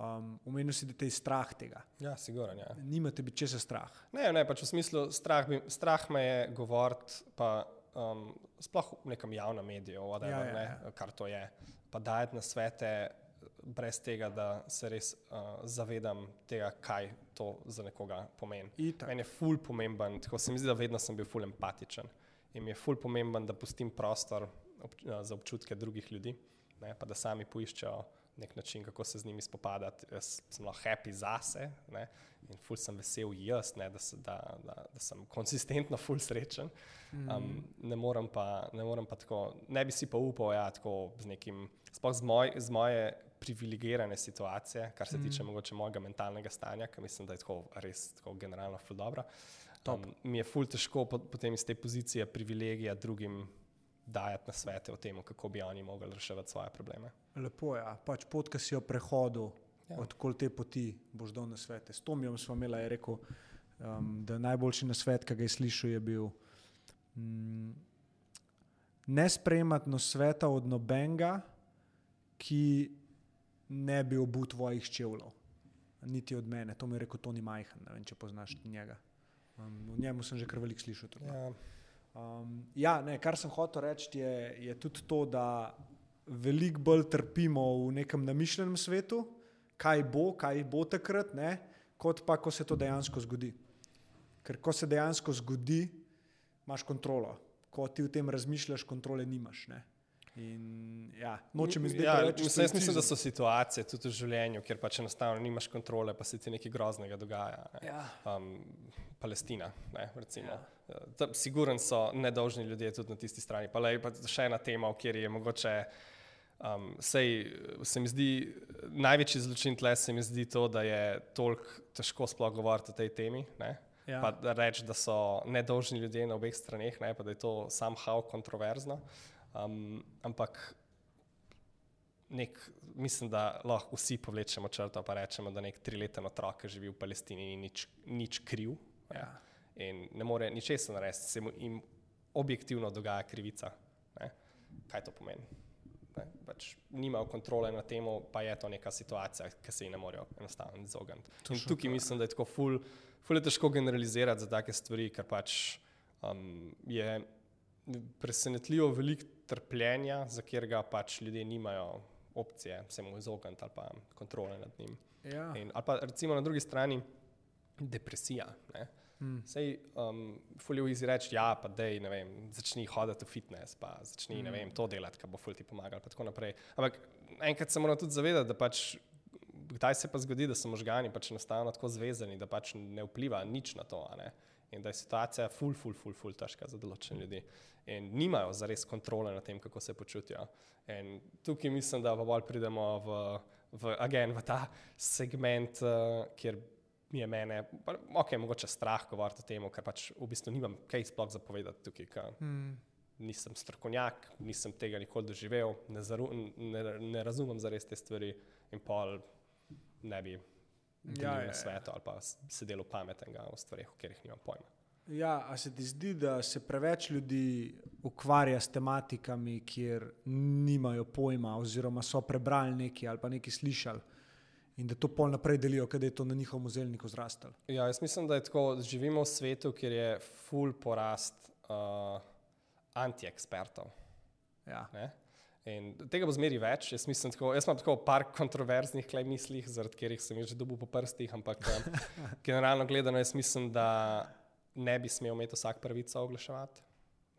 Um, Umenil si, da te je strah tega. Ja, sigurno. Ja. Nima te biti česa strah. Ne, ne, pač v smislu, strah, bi, strah me je govoriti, pa um, sploh v nekem javnem mediju, whatever, ja, ja, ja. Ne, kar to je. Pa dajati na svete, brez tega, da se res uh, zavedam tega, kaj to za nekoga pomeni. Meni je ful pomemben, tako se mi zdi, da vedno sem bil ful empatičen. Mi je ful pomemben, da pustim prostor ob, uh, za občutke drugih ljudi, ne, pa da sami poiščejo nek način, kako se z njimi spopadati. Jaz sem lahko happy zase ne, in ful sem vesel jaz, ne, da, se, da, da, da sem konsistentno ful srečen. Um, ne, morem pa, ne morem pa tako, ne bi si pa upal, ja, tako z nekim, sploh z, moj, z moje privilegirane situacije, kar se mm. tiče mogoče mojega mentalnega stanja, ker mislim, da je tako res tako generalno ful dobro. Um, mi je ful težko potem iz te pozicije privilegija drugim dajati na svete o tem, kako bi oni mogli reševati svoje probleme. Lepo je, ja. pač pot, ki si jo prehodil, ja. odkol te poti boš dal na svete. S Tomijem smo imeli, je rekel, um, da najboljši na svet, ki ga je slišal, je bil um, ne sprejemati na sveta od nobenega, ki ne bi obul tvojih čevljev. Niti od mene, to mi je rekel Toni Majhen, ne vem, če poznaš njega. Um, v njemu sem že kar veliko slišal. Ja. Um, ja, ne, kar sem hotel reči, je, je tudi to, da veliko bolj trpimo v nekem namišljenem svetu, kaj bo, kaj bo takrat, ne, kot pa, ko se to dejansko zgodi. Ker ko se dejansko zgodi, imaš kontrolo. Ko ti v tem razmišljaš, kontrole nimaš. Ne. In, ja, nočem izbiti. Ja, mislim, mislim, da so situacije tudi v življenju, kjer pač enostavno nimaš kontrole, pa se ti nekaj groznega dogaja. Ne. Ja. Um, Palestina, ne, recimo. Ja. Siguren so nedolžni ljudje tudi na tisti strani. Pa, lej, pa še ena tema, kjer je mogoče. Um, sej, se mi zdi, največji zločin tle se mi zdi to, da je toliko težko sploh govoriti o tej temi. Ja. Pa reči, da so nedolžni ljudje na obeh straneh, ne, pa da je to somehow kontroverzno. Um, ampak nek, mislim, da lahko vsi povlečemo črto in rečemo, da nek triletni otrok živi v Palestini in ni nič, nič kriv. Ja. In ne more ničesar narediti, se jim objektivno dogaja krivica. Ne? Kaj to pomeni? Pač nimajo kontrole nad tem, pa je to neka situacija, ki se jim ne morejo enostavno izogniti. Tukaj ja. mislim, da je tako ful, ful je težko generalizirati za take stvari, ker pač um, je presenetljivo veliko trpljenja, za katerega pač ljudje nimajo opcije se mu izogniti ali pa kontrole nad njim. Ja. In, ali pa recimo na drugi strani depresija. Ne? Mm. Sej, um, fuljo izi reči, ja, pa dej, ne vem, začni hoditi v fitness, pa začni, mm. ne vem, to delati, kar bo ful ti pomagal, pa tako naprej. Ampak enkrat se moramo tudi zavedati, da pač, kdaj se pa zgodi, da so možgani pač enostavno tako zvezani, da pač ne vpliva nič na to, in da je situacija ful, ful, ful, ful težka za določene ljudi. In nimajo zares kontrole nad tem, kako se počutijo. In tukaj mislim, da pa bolj pridemo v, v, again, v ta segment, uh, kjer mi je mene, ok, mogoče strah govoriti o tem, ker pač v bistvu nimam kaj sploh zapovedati tukaj. Ker, mm. Nisem strokovnjak, nisem tega nikoli doživel, ne, zaru, ne, ne razumem za res te stvari, in pol ne bi ja, na svetu ali pa sedel pametnega o stvarih, o katerih nimam pojma. Ja, a se ti zdi, da se preveč ljudi ukvarja s tematikami, kjer nimajo pojma, oziroma so prebrali nekaj ali pa nekaj slišali? in da to pol naprej delijo, ker je to na njihovem zelniku zrastel. Ja, jaz mislim, da je tako, da živimo v svetu, kjer je full porast uh, anti-ekspertov. Ja. In tega bo zmeri več. Jaz, mislim, tako, jaz imam tako par kontroverznih mislih, zaradi katerih sem jih že dobil po prstih, ampak um, generalno gledano, jaz mislim, da ne bi smel imeti vsak pravico oglaševati.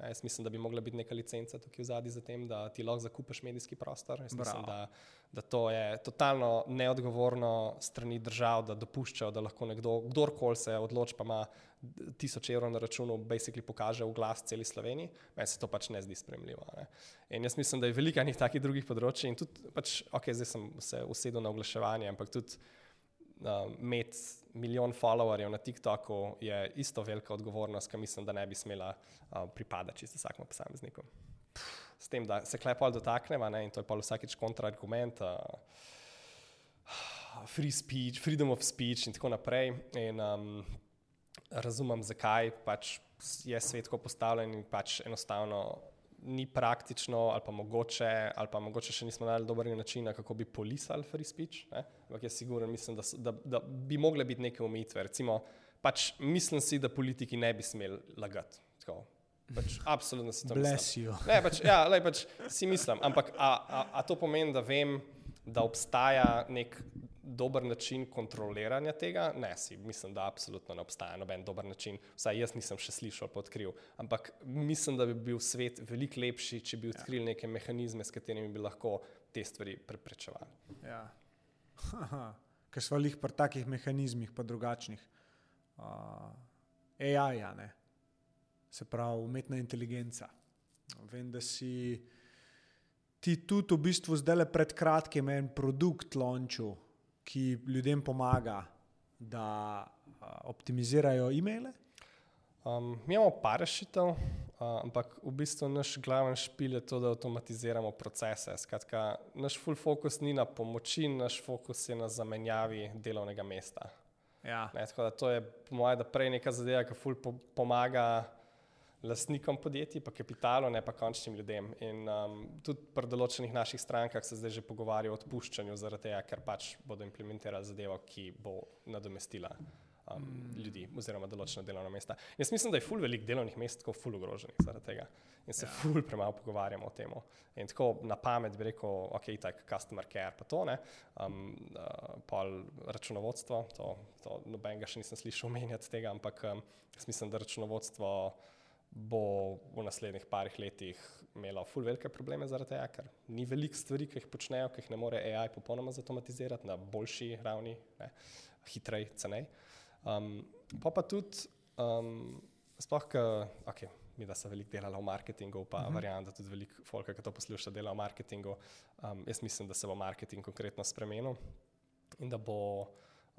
Ja, jaz mislim, da bi mogla biti neka licenca tukaj v zadnji za tem, da ti lahko zakupiš medijski prostor. Jaz mislim, da, da to je totalno neodgovorno strani držav, da dopuščajo, da lahko nekdo, kdorkoli se odloči, pa ima tisoč evrov na računu, basically pokaže v glas celi Sloveniji. Meni se to pač ne zdi spremljivo. Ne? In jaz mislim, da je veliko enih takih drugih področji in tudi, pač, ok, zdaj sem se usedel na oglaševanje, ampak tudi uh, imeti milijon followerjev na TikToku je isto velika odgovornost, ki mislim, da ne bi smela uh, pripadati vsakemu posamezniku. S tem, da se klepol dotaknemo in to je pa vsakeč kontraargument. Uh, Free speech, freedom of speech, in tako naprej. In, um, razumem, zakaj pač je svet tako postavljen in pač enostavno ni praktično, ali pa mogoče, ali pa mogoče še nismo najbolj dobri način, kako bi polisali free speech. Ne? Ampak jaz sigurno mislim, da, da, da bi mogle biti neke omejitve. Recimo, pač mislim si, da politiki ne bi smeli lagati. Pač, absolutno si to mislim. Ne, pač, ja, lej, pač si mislim. Ampak a, a, a to pomeni, da vem, da obstaja nek dober način kontroliranja tega? Ne, si mislim, da absolutno ne obstaja noben dober način. Vsaj jaz nisem še slišal, pa odkril. Ampak mislim, da bi bil svet veliko lepši, če bi odkrili neke mehanizme, s katerimi bi lahko te stvari preprečevali. Ja. Ker smo jih pri takih mehanizmih, pa drugačnih. Uh, AI, ja, ne. se pravi umetna inteligenca. Vem, da si ti tudi v bistvu zdaj le pred kratkim en produkt launčil, ki ljudem pomaga, da optimizirajo e-maile? Um, mi imamo par rešitev, uh, ampak v bistvu naš glavni špil je to, da avtomatiziramo procese. Skratka, naš full focus ni na pomoči, naš fokus je na zamenjavi delovnega mesta. Ja. Ne, tako da to je, po mojem, prej neka zadeva, ki full po pomaga lastnikom podjetij, pa kapitalu, ne pa končnim ljudem. In um, tudi pri določenih naših strankah se zdaj že pogovarjajo o odpuščanju, zaradi tega, ker pač bodo implementirali zadevo, ki bo nadomestila um, mm. ljudi oziroma določena delovna mesta. Jaz mislim, da je ful velik delovnih mest tako ful ogroženih zaradi tega. In se ja. ful premalo pogovarjamo o tem. In tako na pamet bi rekel, ok, tak customer care, pa to ne, um, uh, pol računovodstvo, to, to nobenega še nisem slišal omenjati tega, ampak um, jaz mislim, da računovodstvo bo v naslednjih parih letih imela ful velike probleme zaradi tega, ker ni veliko stvari, ki jih počnejo, ki jih ne more AI popolnoma zautomatizirati na boljši ravni, ne, hitrej, cenej. Um, pa pa tudi, um, sploh, ok, mi da se veliko delala v marketingu, pa uh mhm. -huh. verjamem, da tudi veliko folka, ki to posluša, dela v marketingu. Um, jaz mislim, da se bo marketing konkretno spremenil in da bo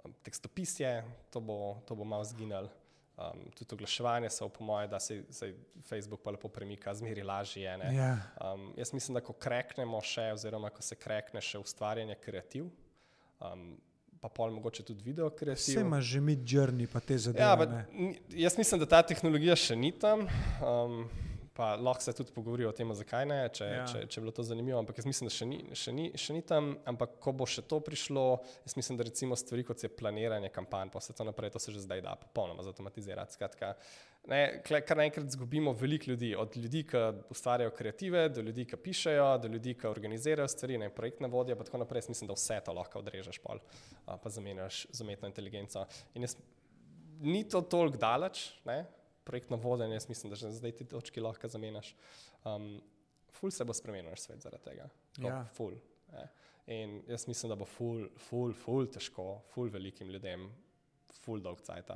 um, tekstopisje, to bo, to bo malo zginalo. Um, tudi oglaševanje se, po mojem, da se, se Facebook pa lepo premika, zmeri lažje. Yeah. Ja. Um, jaz mislim, da ko kreknemo še, oziroma ko se krekne še ustvarjanje kreativ, um, pa pol mogoče tudi video kreativ. Vse ima že mi journey, pa te zadeve. Ja, jaz mislim, da ta tehnologija še ni tam. Um, pa lahko se tudi pogovorijo o tem, zakaj ne, če, ja. če, če je bilo to zanimivo. Ampak jaz mislim, da še ni, še, ni, še ni tam. Ampak ko bo še to prišlo, jaz mislim, da recimo stvari kot je planiranje kampanj, pa vse to naprej, to se že zdaj da popolnoma zautomatizirati. Skratka, ne, kar naenkrat izgubimo veliko ljudi, od ljudi, ki ustvarjajo kreative, do ljudi, ki pišejo, do ljudi, ki organizirajo stvari, ne projektne vodje, pa tako naprej. Jaz mislim, da vse to lahko odrežeš, pol, pa zamenjaš z umetno inteligenco. In jaz ni to toliko daleč, ne? Projektno vodenje, jaz mislim, da že zdaj ti točki lahko zamenjaš. Um, ful se bo spremenil svet zaradi tega. Tako, Ja. Ful. Ne? In jaz mislim, da bo ful, ful, ful težko, ful velikim ljudem, ful dolg cajt,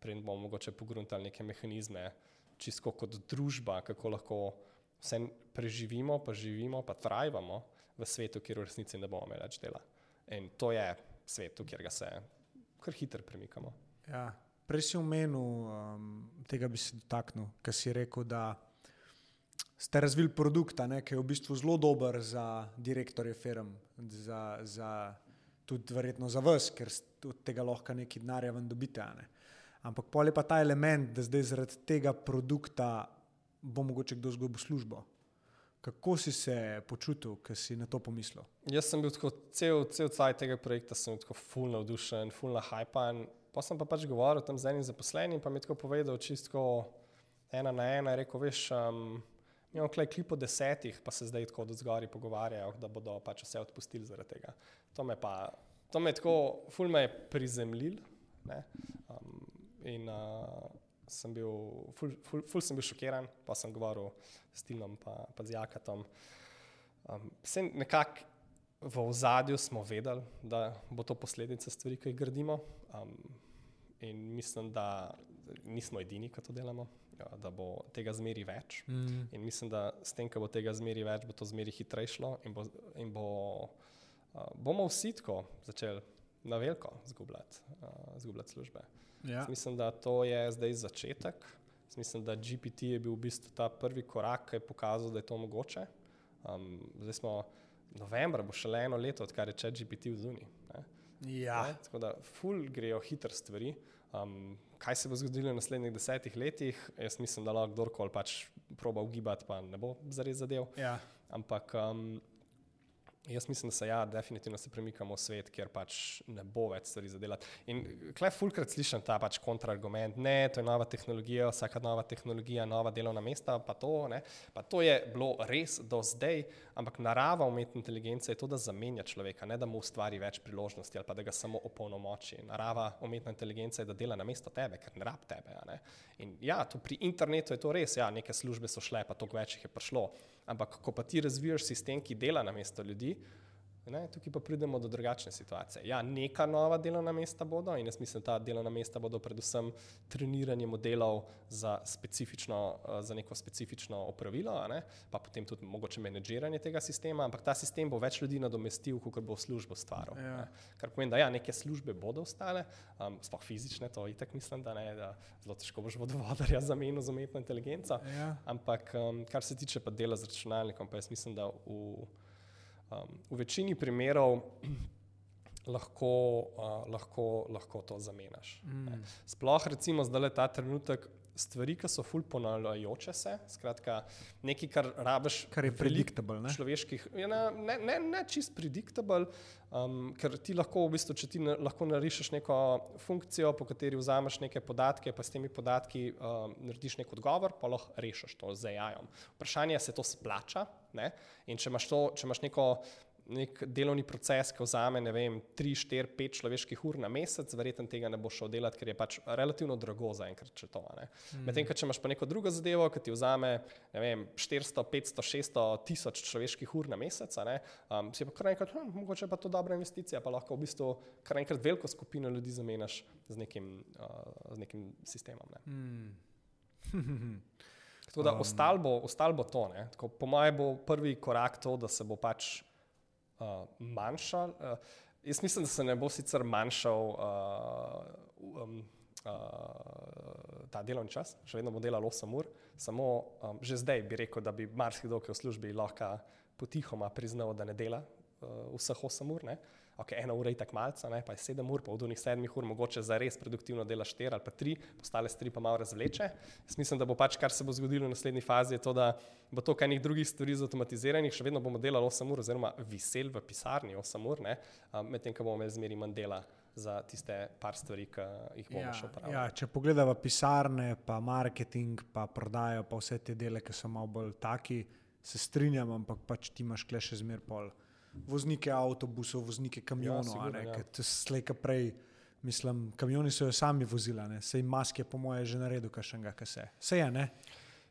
preden bomo mogoče pogruntali neke mehanizme, čisto kot družba, kako lahko vse preživimo, pa živimo, pa trajamo v svetu, kjer v resnici ne bomo imeli več dela. In to je svet, v katerega se kar hitro premikamo. Ja. Prej si omenil, um, tega bi se dotaknil, ker si rekel, ste razvili produkt, ki je v bistvu zelo dober za direktorje firm, za, za, tudi verjetno za vas, ker od tega lahko nekaj denarja ven dobite. Ne. Ampak pol je pa ta element, da zdaj zaradi tega produkta bo mogoče kdo zgubil službo. Kako si se počutil, ko si na to pomislil? Jaz sem bil tako cel, cel cajt tega projekta, sem bil tako full navdušen, full nahajpan. Pa sem pa pač govoril tam z enim zaposlenim, pa mi je tako povedal, čisto ena na ena, rekel, veš, um, mi imamo klej klip o desetih, pa se zdaj tako od zgori pogovarjajo, da bodo pač vse odpustili zaradi tega. To me pa, to me je tako, full me je prizemljil. ne. Um, in uh, sem bil, ful, ful, ful sem bil šokiran, pa sem govoril s Tilom, pa, pa z Jakatom. Um, nekako v ozadju smo vedeli, da bo to posledica stvari, ki jih gradimo. Um, in mislim, da nismo edini, ki to delamo, ja, da bo tega zmeri več. Mm. In mislim, da s tem, ko bo tega zmeri več, bo to zmeri hitreje šlo in, bo, in bo, uh, bomo vsi tako začeli na veliko zgubljati, uh, zgubljati službe. Ja. Jaz Mislim, da to je zdaj začetek. Mislim, da GPT je bil v bistvu ta prvi korak, ki je pokazal, da je to mogoče. Um, zdaj smo novembra, bo šele eno leto, odkar je če GPT v zuni. Ne? Ja. Ne? Tako da, ful grejo hitre stvari. Um, kaj se bo zgodilo v naslednjih desetih letih, jaz mislim, da lahko kdorkoli pač proba ugibati, pa ne bo zares zadev. Ja. Ampak um, jaz mislim, da se ja, definitivno se premikamo v svet, kjer pač ne bo več stvari za delati. In klej fulkrat slišim ta pač kontraargument, ne, to je nova tehnologija, vsaka nova tehnologija, nova delovna mesta, pa to, ne. Pa to je bilo res do zdaj, ampak narava umetne inteligence je to, da zamenja človeka, ne da mu ustvari več priložnosti ali pa da ga samo opolnomoči. Narava umetne inteligence je, da dela na mesto tebe, ker ne rab tebe. Ne. In ja, to pri internetu je to res, ja, neke službe so šle, pa toliko več jih je prišlo. Ampak ko pa ti razvijaš sistem, ki dela na mesto ljudi, ne, tukaj pa pridemo do drugačne situacije. Ja, neka nova delovna mesta bodo in jaz mislim, da ta delovna mesta bodo predvsem treniranje modelov za, eh, za neko specifično opravilo, ne, pa potem tudi mogoče menedžiranje tega sistema, ampak ta sistem bo več ljudi nadomestil, kot bo službo stvaril. Ja. ne. Kar pomeni, da ja, neke službe bodo ostale, um, sploh fizične, to itak mislim, da ne, da zelo težko boš vodovodarja zamenil z umetno inteligenco. Ja. Ampak um, kar se tiče pa dela z računalnikom, pa jaz mislim, da v, um, v večini primerov lahko, uh, lahko, lahko to zamenjaš. Mm. Sploh recimo zdaj ta trenutek. Stvari, ki so ful ponavljajoče se, skratka, nekaj, kar rabiš, Kar je ne? človeških, ja, ne, ne, ne, ne čist predictable, um, ker ti lahko, v bistvu, če ti na, lahko narišeš neko funkcijo, po kateri vzameš neke podatke, pa s temi podatki um, narediš nek odgovor, pa lahko rešiš to z AI-om. Vprašanje je, se to splača, ne? in če imaš, to, če imaš neko nek delovni proces, ki vzame, vem, 3, 4, 5 človeških ur na mesec, verjetno tega ne boš šel delati, ker je pač relativno drago za enkrat, če to. ne. Medtem, če imaš pa neko drugo zadevo, ki ti vzame, vem, 400, 500, 600 tisoč človeških ur na mesec, ne, um, si pa kar enkrat, hm, mogoče pa to dobra investicija, pa lahko v bistvu kar enkrat veliko skupino ljudi zamenjaš z nekim, uh, z nekim sistemom. Ne. Mm. Tako da ostal bo, ostal bo to. ne. Tako, po mojem bo prvi korak to, da se bo pač uh, manjšal. Uh, jaz mislim, da se ne bo sicer manjšal uh, um, uh, ta delovni čas, še vedno bo delal 8 ur, samo um, že zdaj bi rekel, da bi marsikdo, ki je v službi, lahko potihoma priznal, da ne dela uh, vseh 8 ur. Ne. Ok, ena ura je tako malce, ne, pa je sedem ur, pa v dunih sedmih ur mogoče za res produktivno dela štiri ali pa tri, ostale stvari pa malo razvleče. Jaz mislim, da bo pač, kar se bo zgodilo v naslednji fazi, je to, da bo to kaj nekih drugih stvari zautomatiziranih, še vedno bomo delali 8 ur, oziroma visel v pisarni 8 ur, medtem ko bomo imeli zmeri manj dela za tiste par stvari, ki jih bomo Ja, še uporabljali. ja, če pogledamo pisarne, pa marketing, pa prodajo, pa vse te dele, ki so malo bolj taki, se strinjam, ampak pač ti imaš kle še zmer pol. Voznike avtobusov, voznike kamionov, ja, ki te slejka prej Mislim, kamioni so jo sami vozila, ne? sej maske, po moje, že naredil, kašnega, kaj se. Vse je, ne?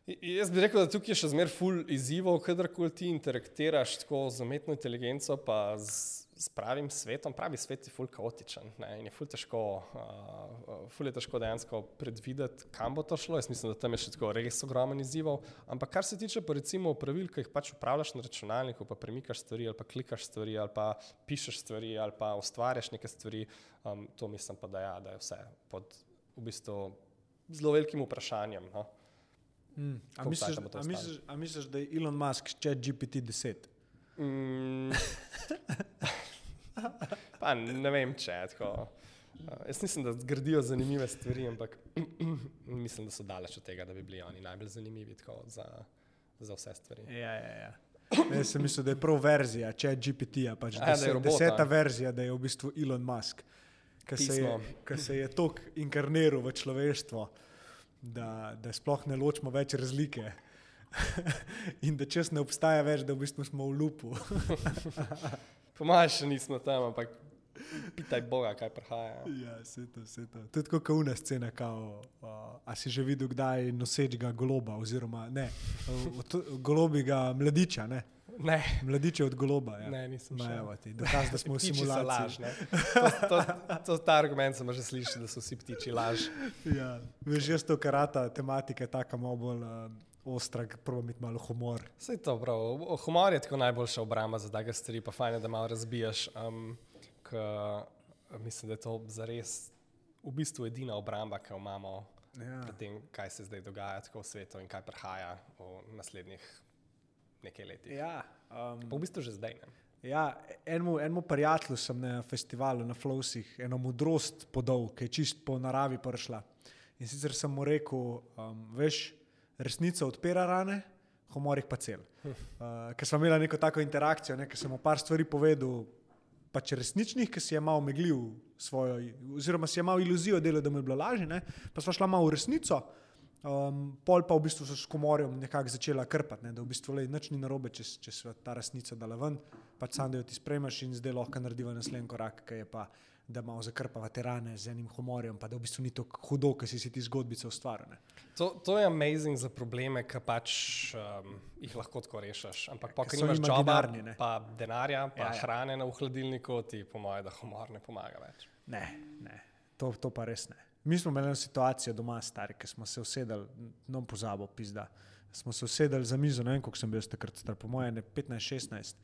Jaz bi rekel, da tukaj je še zmeraj full izzivov, kadarkoli ti interaktiraš tako z umetno inteligenco, pa z, s pravim svetom. Pravi svet je full kaotičen ne? in je full težko, uh, full je težko dejansko predvideti, kam bo to šlo. Jaz mislim, da tam je še tako res ogromen izzivov. Ampak kar se tiče pa recimo pravil, ki jih pač upravljaš na računalniku, pa premikaš stvari ali pa klikaš stvari ali pa pišeš stvari ali pa ustvarjaš neke stvari, um, to mislim pa, da, ja, da je vse pod v bistvu zelo velikim vprašanjem. No? Mm. A, misliš, a, misliš, a misliš, da je Elon Musk čet GPT-10? Mm, pa ne vem, če je tako. Uh, jaz mislim, da gradijo zanimive stvari, ampak mislim, da so daleč od tega, da bi bili oni najbolj zanimivi tako, za, za vse stvari. Ja, ja, ja. Jaz sem mislil, da je prav verzija, če je GPT-ja, pač A, da je deset, robot, deseta a? verzija, da je v bistvu Elon Musk, ki se je, se je tok inkarniral v človeštvo, da, da sploh ne ločimo več razlike. In da čez ne obstaja več, da v bistvu smo v lupu. Po mojem, še nismo tam, ampak pitaj Boga, kaj prihaja. ja, vse to, vse to. To je tako kauna scena, kao, uh, a si že videl kdaj nosečega goloba, oziroma ne, uh, golobiga mladiča, ne, Ne, mladiče od goloba. Ja. ne, nisem ti, dokaz, da smo v Ptiči so laž. To, to, to, ta argument sem že slišal, da so vsi ptiči laž. Ja, veš, jaz to karata tematika je taka malo bolj uh, ostra, proba imeti malo humor. Vse to prav. Humor je tako najboljša obramba za take stvari, pa fajn je, da malo razbiješ. Um, k, mislim, da je to zares v bistvu edina obramba, ki jo imamo Ja. pred tem, kaj se zdaj dogaja v svetu in kaj prihaja v naslednjih nekaj letih. Ja, um, Pa v bistvu že zdaj. Ne? ja, enemu, enemu prijatelju sem na festivalu na Flowsih eno modrost podal, ki je čist po naravi prišla. In sicer sem mu rekel, um, veš, resnica odpira rane, humor jih pa cel. Uh, ker smo imeli neko tako interakcijo, ne, ker sem mu par stvari povedal, pač resničnih, ki si je malo meglil svojo, oziroma si je malo iluzijo delal, da mu je bilo lažje, ne? pa smo šla malo v resnico. Um, pol pa v bistvu so s komorjem nekako začela krpati, ne? da v bistvu le nič ni narobe, če, če se ta resnica dala ven, pač sam da jo ti sprejmeš in zdaj lahko narediva naslednji korak, ki je pa, da malo zakrpava te rane z enim humorjem, pa da v bistvu ni tako hudo, ker si si ti zgodbice ustvarjene. To, to je amazing za probleme, ki pač um, jih lahko tako rešiš. Ampak pa, Ker ker imaginarni, ne. pa denarja, pa Ja, ja, ja. ja. hrane na v hladilniku, ti po mojem, da humor ne pomaga več. Ne, ne, to, to pa res ne. Mi smo imeli eno situacijo doma, stari, ki smo se usedeli, no pozabo, pizda. Smo se usedeli za mizo, ne vem, koliko sem bil takrat star, po mojem, 15-16.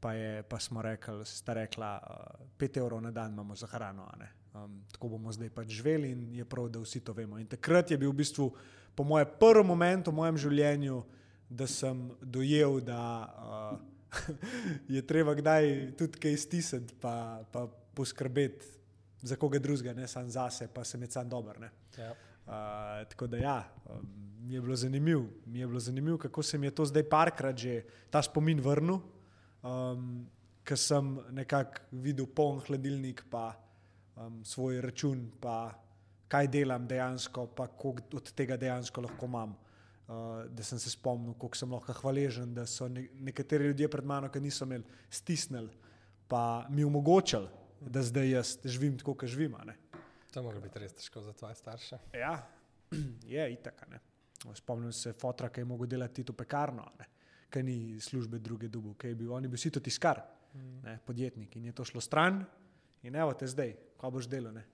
Pa, je, pa smo rekli, sta rekla, uh, 5 evrov na dan imamo za hrano. Um, tako bomo zdaj pač živeli in je prav, da vsi to vemo. In takrat je bil v bistvu, po mojem, prvi moment v mojem življenju, da sem dojel, da uh, je treba kdaj tudi kaj stisniti, pa, pa poskrbeti za koga drugega, ne samo zase, pa se med sam dober. Ja. Uh, tako da ja, um, mi je bilo zanimivo, mi je bilo zanimivo, kako se mi je to zdaj parkrat že ta spomin vrnil, um, ker sem nekako videl poln hladilnik, pa um, svoj račun, pa kaj delam dejansko, pa koliko od tega dejansko lahko imam. Uh, da sem se spomnil, koliko sem lahko hvaležen, da so ne, nekateri ljudje pred mano, ki niso imeli, stisnili, pa mi omogočili, da zdaj jaz živim tako, kot živim. To mora biti res težko za tvoje starše. Ja, je itak. a ne. Spomnim se fotra, ki je mogel delati to pekarno, ne, ki ni službe druge dubu, ki je bil, on je bil sito tiskar, ne, podjetnik in je to šlo stran in evo te zdaj, ko boš delal. Ne.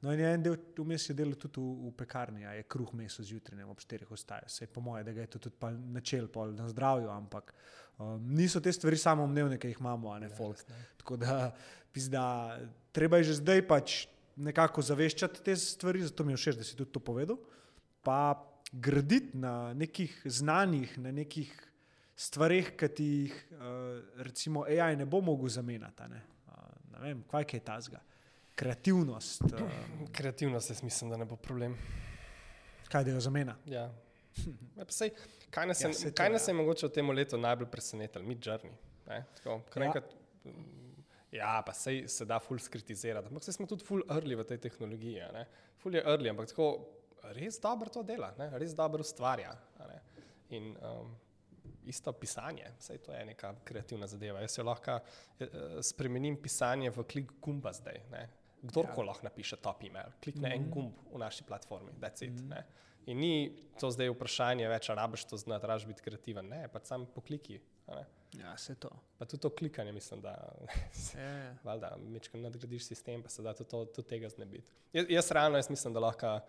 No in je en del vmes je delal tudi v, v pekarni, a je kruh meso zjutraj, ne ob štirih ostaje. Sej po moje, da ga je to tudi načel pol na zdravju, ampak um, niso te stvari samoumevne, ki jih imamo, a ne folk. Tako da, pizda, treba je že zdaj pač nekako zaveščati te stvari, zato mi je všeč, da si tudi to povedal. Pa graditi na nekih znanjih, na nekih stvareh, ki ti jih uh, recimo AI ne bo mogel zamenjati. Ne? Uh, ne vem, kaj je tazga. Kreativnost, uh, Kreativnost, jaz mislim, da ne bo problem. kaj da jo zamenja. Ja. Ja, sej, kaj nas je, Ja, ja, saj to, kaj nas ja. je mogoče v tem letu najbolj presenetilo? Mi, kar Ja. mm, Ja, pa sej se da ful skritizirati, ampak smo tudi ful early v tej tehnologiji. ne. Ful je early, ampak tako res dobro to dela, ne? res dobro ustvarja. In um, isto pisanje, vse to je neka kreativna zadeva. Jaz lahko eh, spremenim pisanje v klik gumba zdaj. Ne? Kdorkoli ja. lahko napiše top email, klikne mm -hmm. en gumb v naši platformi, that's it. Mm -hmm. In ni to zdaj vprašanje več, ali rabiš to znati, rabiš biti kreativen. Ne, pa sam pokliki. Ja, se to. Pa tudi to klikanje, mislim, da se ja. večkrat nadgradiš sistem, pa se da tudi, tudi tega znebiti. Jaz, jaz realno jaz mislim, da lahko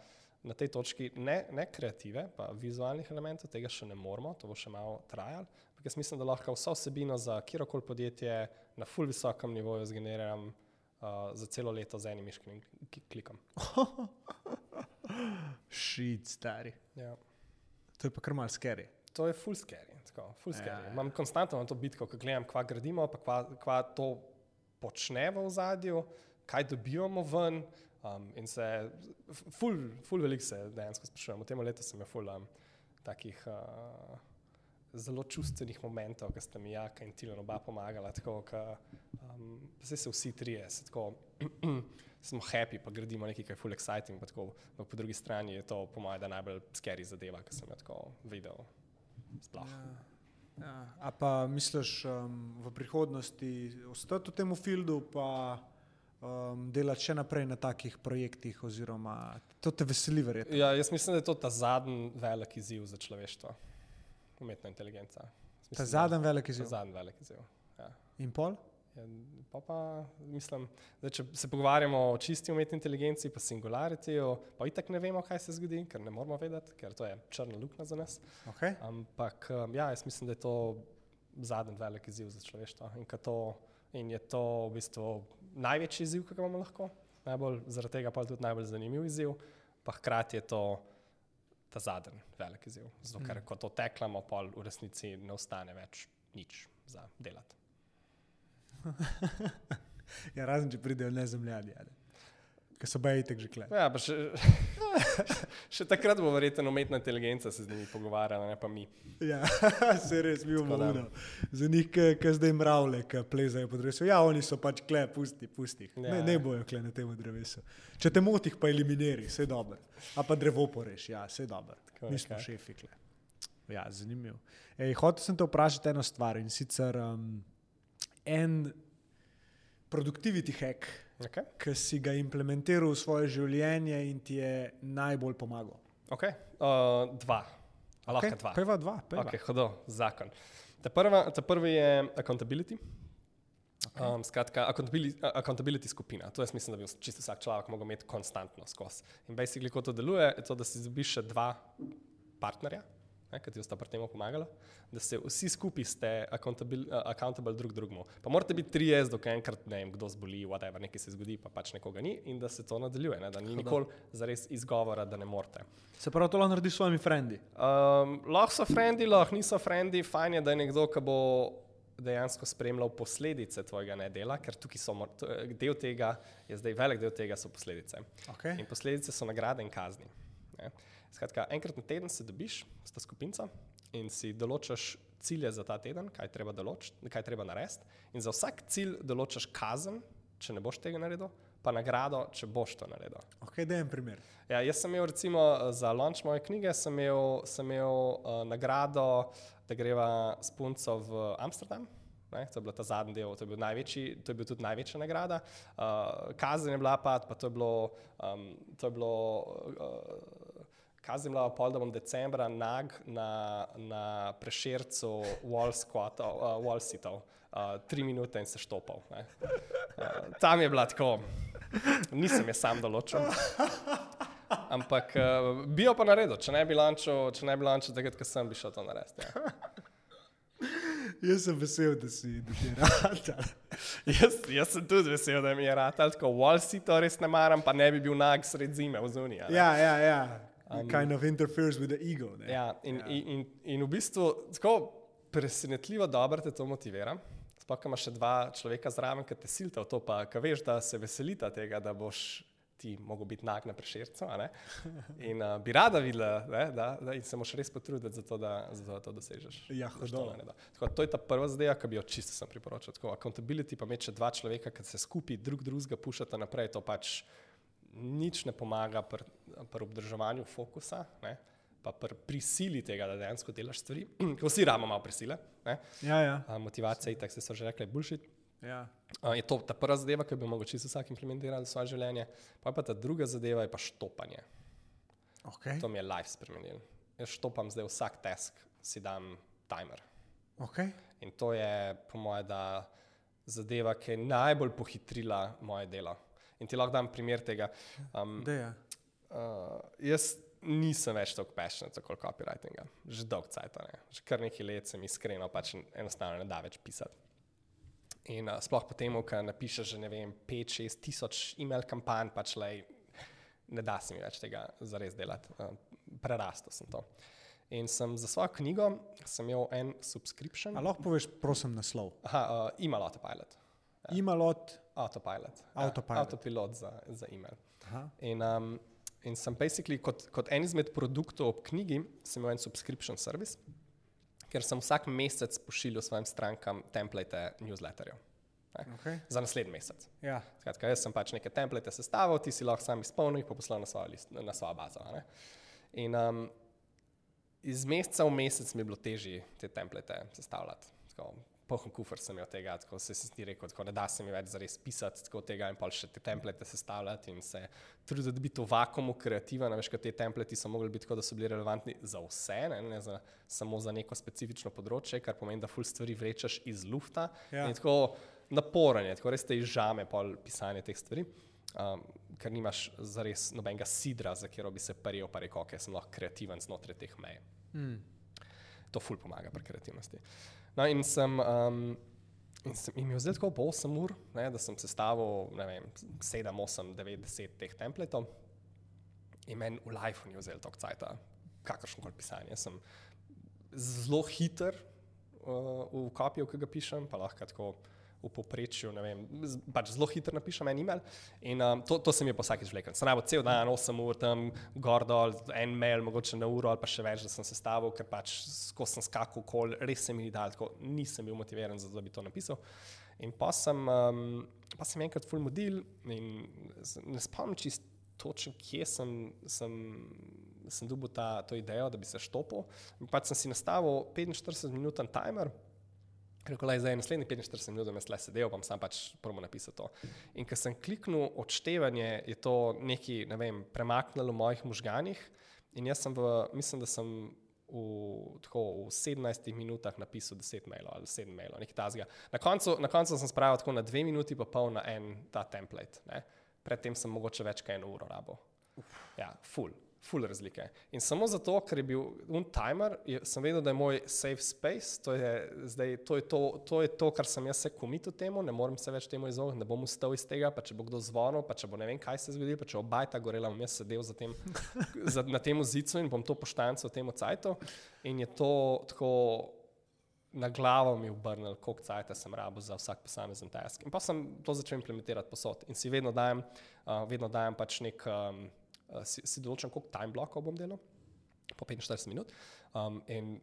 na tej točki ne, ne kreative, pa vizualnih elementov, tega še ne moramo, to bo še malo trajalo. Jaz mislim, da lahko vso vsebino za kjerkoli podjetje na full visokem nivoju zgeneriram uh, za celo leto z enim miškim klikom. Šit, stari. Ja. To je pa kar mal scary. To je full scary. Tako, full scary. Ja, ja. Imam konstantno to bitko, ko gledam, kva gradimo, pa kva, kva to počnemo v zadju, kaj dobivamo ven. Um, in se, ful, ful veliko se dejansko sprašujem. V tem letu sem imel ful um, takih. Uh, zelo čustvenih momentov, ki sta mi jaka in Tilon oba pomagala. Tako, ka, um, zdaj se vsi trije, se tako, smo happy, pa gradimo nekaj, kar je full exciting. Tako, po drugi strani je to, po mojem, najbolj scary zadeva, ki sem jo tako videl. Sploh. Ja. Ja. A pa misliš um, v prihodnosti ostati v tem fieldu, pa um, delati še naprej na takih projektih, oziroma to te veseli, verjetno? Ja, jaz mislim, da je to ta zadnji velik izziv za človeštvo umetna inteligenca. Ta zadnji velik izziv. Zadnji velik izziv. Ja. In pol? Ja, pa pa, mislim, da če se pogovarjamo o čisti umetni inteligenci, pa singularitiju, pa itak ne vemo, kaj se zgodi, ker ne moramo vedeti, ker to je črna luknja za nas. Okay. Ampak um, ja, jaz mislim, da je to zadnji velik izziv za človeštvo in, to, in je to v bistvu največji izziv, ki ga imamo lahko, najbolj, zaradi tega pa tudi najbolj zanimiv izziv, pa hkrati je to ta zadnji velik izziv. Zato, ker mm. ko to teklamo, pa v resnici ne ostane več nič za delati. ja, razen če pridejo nezemljani. Ali ki so bej tek že klej. Ja, še, še takrat bo verjetno umetna inteligenca se z njimi pogovarjala, ne pa mi. Ja, se res mi umorno. Za njih, ki zdaj mravlje, ki plezajo po drevesu. Ja, oni so pač klej, pusti, pusti. Ja. Ne, ne bojo klej na tem drevesu. Če te moti, pa eliminiri, vse dobro. A pa drevo poreš, ja, vse dobro. Mi smo šefi klej. Ja, zanimivo. Hotel sem te vprašati eno stvar in sicer um, en produktivity hack okay. ki si ga implementiral v svoje življenje in ti je najbolj pomagal? Okay. Uh, dva. Okay. dva. Peva dva. Peva. Okay, hodo, zakon. Ta, prva, ta prvi je accountability. Okay. Um, skratka, accountability, accountability skupina. To jaz mislim, da bi čisto vsak človek lahko imel konstantno skozi. In basically, kako to deluje, je to, da si dobiš še dva partnerja, ki ti sta pri tem pomagala, da se vsi skupaj ste accountable, accountable drug drugemu. Pa morate biti tri jaz, dokaj enkrat ne vem, kdo zboli, whatever, nekaj se zgodi, pa pač nekoga ni in da se to nadaljuje, ne? da ni nikoli zares izgovora, da ne morete. Se pravi, to lahko narediš s svojimi frendi? Um, lahko so frendi, lahko niso frendi, fajn je, da je nekdo, ki bo dejansko spremljal posledice tvojega nedela, ker tukaj so del tega, je zdaj velik del tega, so posledice. Okay. In posledice so nagrade in kazni. Ne? Skratka, enkrat na teden se dobiš s ta skupinca in si določaš cilje za ta teden, kaj treba, kaj treba narediti. In za vsak cilj določaš kazen, če ne boš tega naredil, pa nagrado, če boš to naredil. Ok, da en primer. Ja, jaz sem imel recimo za launch moje knjige, sem imel, sem imel uh, nagrado, da greva s punco v Amsterdam. Ne, to je bil ta zadnji del, to je, bil največji, to je bil tudi največja nagrada. Uh, kazen je bila pa, pa to je bilo. Um, to je bilo uh, Bila pol, da bom decembra nag na, na prešircu wall squatov, uh, wall sitov, uh, tri minute in se štopal. Uh, tam je bilo tako, nisem je sam določil. Ampak uh, bi jo pa naredil, če ne bi lančil, če ne bi lančil, takrat, ko sem bi šel to narediti. Ja. Jaz sem vesel, da si ti rad. jaz, jaz sem tudi vesel, da mi je rad. Tako wall sito res ne maram, pa ne bi bil nag sred zime v zuniji. Ja, ja, ja. Um, kind of interferes with the ego. Ja, in, ja. In, in, in v bistvu tako presenetljivo dobro te to motivira. Sploh, ko imaš še dva človeka zraven, ki te silta v to, pa ki veš, da se veselita tega, da boš ti mogel biti nag na prešircu. In uh, bi rada videla, ne, da, da se moraš res potruditi za to, da, za to, da to dosežeš. Ja, to, tako, to je ta prva zadeva, ki bi jo čisto sem priporočil. Tako, accountability pa imeti dva človeka, ki se skupaj drug drugega pušata naprej, to pač nič ne pomaga pri pr obdržanju fokusa, ne? pa pri prisili tega, da dejansko delaš stvari. Vsi imamo malo prisile. Ja, ja. Motivacija, tako se so že rekli, bullshit. Ja. Uh, je to ta prva zadeva, ki bi lahko čisto vsak implementiral v svoje življenje, pa, pa ta druga zadeva je pa štopanje. Okay. To mi je life spremenil. Jaz štopam zdaj vsak task, si dam timer. Okay. In to je, po mojem, zadeva, ki je najbolj pohitrila moje delo. In ti lahko dam primer tega. Um, Deja. uh, jaz nisem več tako passionate kot copywritinga, že dolgo časa. Že kar nekaj let sem iskreno, pač enostavno ne da več pisati. In uh, sploh potem, ko napišeš že 5-6 tisoč e-mail kampanj, pač le ne da se mi več tega zares delati. Uh, prerastel sem to. In sem za svojo knjigo imel en subscription. A lahko poveš, prosim, naslov? Aha, uh, email autopilot. Imalot. Autopilot. Autopilot. Autopilot za, za e-mail. Aha. In, um, in sem basically kot, kot en izmed produktov ob knjigi, sem imel en subscription service, ker sem vsak mesec pošiljal svojim strankam template newsletterjev. ne, Okay. Za naslednji mesec. Ja. Skratka, jaz sem pač neke template sestavil, ti si lahko sam izpolnil in poslal na svojo, list, na svojo bazo. a Ne? In um, iz meseca v mesec mi je bilo težje te template sestavljati. Tako, Pohom kufr sem imel tega, tako se si ti rekel, tako, da da se mi več zares pisati tako tega in pa še te template sestavljati in se truditi, da biti v vakumu kreativen. a Veš, ker te templati so mogli biti tako, da so bili relevantni za vse, ne, ne za, samo za neko specifično področje, kar pomeni, da ful stvari vrečeš iz lufta. Ja. In tako naporen, je, tako res te izžame pol pisanje teh stvari. Um, ker nimaš zares nobenega sidra, za katero bi se prijel, pa rekel, da sem lahko kreativen znotraj teh mej. Mm. To ful pomaga pri kreativnosti. No, in sem, um, in sem imel zdaj tako po 8 ur, ne, da sem sestavil vem, 7, 8, 9, 10 teh templetov. In meni v lifeu ni vzel toliko časa, kakršno koli pisanje. Sem zelo hiter uh, v kopiju, ki ga pišem, pa lahko tako v povprečju, vem, pač zelo hitro napišem en e-mail. In um, to, to se mi je pa vsakeč vlekel. Sem rabo cel dan, 8 ur tam, gor dol, en mail, mogoče na uro ali pa še več, da sem sestavil, ker pač skozi sem skakal kol, res se mi ni dal, tako nisem bil motiviran, za to, da bi to napisal. In pa sem, um, pa sem enkrat full modil in ne spomnim čist točno, kje sem, sem, sem dobil ta, to idejo, da bi se štopil. Pač sem si nastavil 45 minuten timer. Rekel je, zdaj je naslednji 45 minut, da me slej sedel, pa sem pač promo napisal to. In ko sem kliknil odštevanje, je to nekaj, ne vem, premaknilo v mojih možganjih. In jaz sem v, mislim, da sem v, tako, v 17 minutah napisal 10 mailov ali 7 mailov, nekaj tazga. Na na koncu sem spravil tako na 2 minuti, pa pol na en ta template. Ne. Predtem sem mogoče več kot eno uro rabo. Ja, full. Ful razlike. In samo zato, ker je bil un timer, je, sem vedel, da je moj safe space, to je, zdaj, to, je to, to je to, kar sem jaz se komitil temu, ne morem se več temu izogniti, ne bom ustal iz tega, pa če bo kdo zvonil, pa če bo ne vem, kaj se zgodi, pa če bo bajta gorela, bom jaz sedel za tem, za, na tem zicu in bom to poštancal temu cajtu. In je to tako na glavo mi obrnil, koliko cajta sem rabo za vsak posamezen task. In pa sem to začel implementirati posod in si vedno dajem, uh, vedno dajem pač nek. Um, si, si določen, koliko time blokov bom delal, po 45 minut. Um, in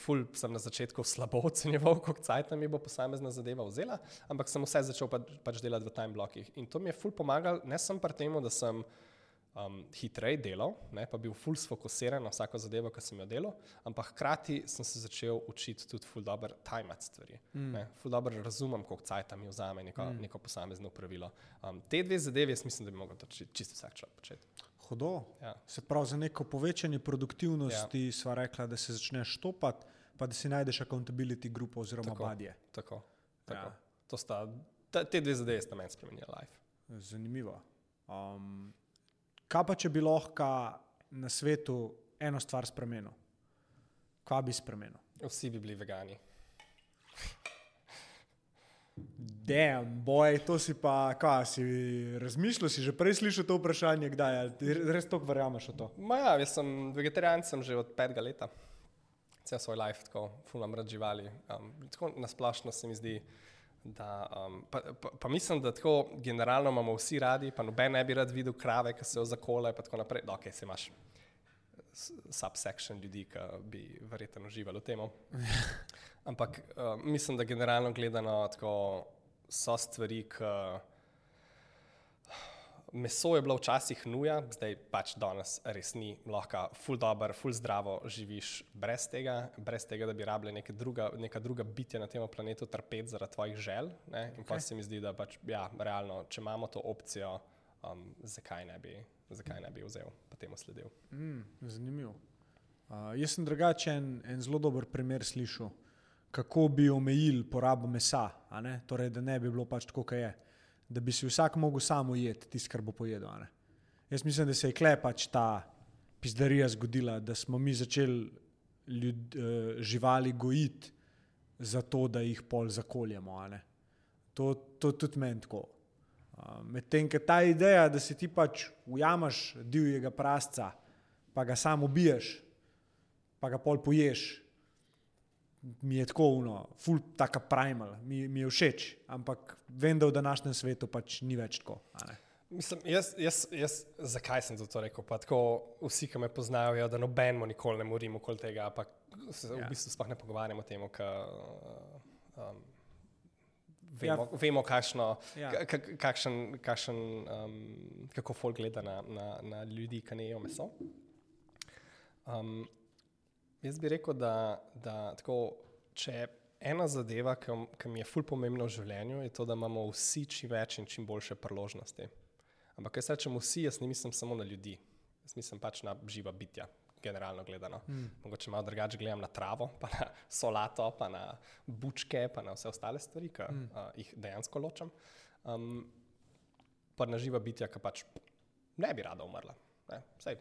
ful sem na začetku slabo ocenjeval, koliko časa mi bo posamezna zadeva vzela, ampak sem vse začel pa, pač delati v time blokih. In to mi je ful pomagalo, ne samo pri tem, da sem um, hitreje delal, ne, pa bil ful sfokusiran na vsako zadevo, ki sem jo delal, ampak hkrati sem se začel učiti tudi ful dobro tajmati stvari. Mm. Ne, ful dobro razumem, koliko časa mi vzame neko, mm. neko posamezno pravilo. Um, te dve zadevi, jaz mislim, da bi či- čisto vsak človek početi. Hudo. Ja. Se pravi, za neko povečanje produktivnosti ja. sva rekla, da se začneš štopati, pa da si najdeš accountability grupo oziroma Tako. badje. Tako, tako. Ja. To sta, ta, te dve zadeve sta meni spremenili life. Zanimivo. Um, kaj pa, če bi lahko na svetu eno stvar spremenil? Kaj bi spremenil? Vsi bi bili vegani. Dejem, boj, to si pa, kaj si razmišljal, si že prej slišal to vprašanje, kdaj je, res toliko verjameš v to. Ma ja, jaz sem vegetarijan sem že od petega leta. Cel svoj life, tako fulam rad živali. Um, tako nasplošno se mi zdi, da. Um, pa, pa, pa mislim, da tako generalno imamo vsi radi, pa noben ne bi rad videl krave, ki se jo zakole in tako naprej. No, ok, se imaš subsection ljudi, ki bi verjetno uživali v tem. Ampak uh, mislim, da generalno gledano tako so stvari, ki meso je bilo včasih nuja, zdaj pač danes res ni, lahko ful dobro, ful zdravo živiš brez tega, brez tega, da bi rabili neka druga, neka druga bitja na tem planetu trpeti zaradi tvojih želj. Ne? In okay. pa se mi zdi, da pač, ja, realno, če imamo to opcijo, um, zakaj, ne bi, zakaj ne bi vzel in temu sledil. Mm, zanimivo. Uh, jaz sem drugačen en zelo dober primer slišal, kako bi omejili porabo mesa, torej, da ne bi bilo pač tako, kot je da bi si vsak mogel samo jeti tisto, kar bo pojedel. Jaz mislim, da se je klepač ta pizdarija zgodila, da smo mi začeli ljud, uh, živali gojiti, zato da jih pol zakoljemo. To, to tudi meni tako. Uh, Medtem, ker ta ideja, da si ti pač ujameš divjega prasca, pa ga samo ubiješ, pa ga pol poješ, mi je tako uno, ful, tako primal, mi, mi je všeč, ampak vem, da v današnjem svetu pač ni več tako. Mislim, jaz, jaz, jaz, zakaj sem to rekel? Tako, vsi, ki me poznajo, vejo, da nobenemu nikoli ne morim okoli tega, ampak se ja. v bistvu sploh ne pogovarjamo o tem, um, vemo, ja. vemo kakšno, ja. kakšen, kakšen, um, kako folk gleda na, na, na ljudi, ki ne jejo meso. Um, Jaz bi rekel, da, da tako, če ena zadeva, ki, ki mi je fulj pomembna v življenju, je to, da imamo vsi čim več in čim boljše priložnosti. Ampak, kaj se rečemo vsi, jaz ne mislim samo na ljudi, jaz mislim pač na živa bitja, generalno gledano. Mm. Mogoče malo drugače gledam na travo, pa na solato, pa na bučke, pa na vse ostale stvari, ki mm. uh, jih dejansko ločem. Um, pa na živa bitja, ki pač ne bi rada umrla. Ne? Vsej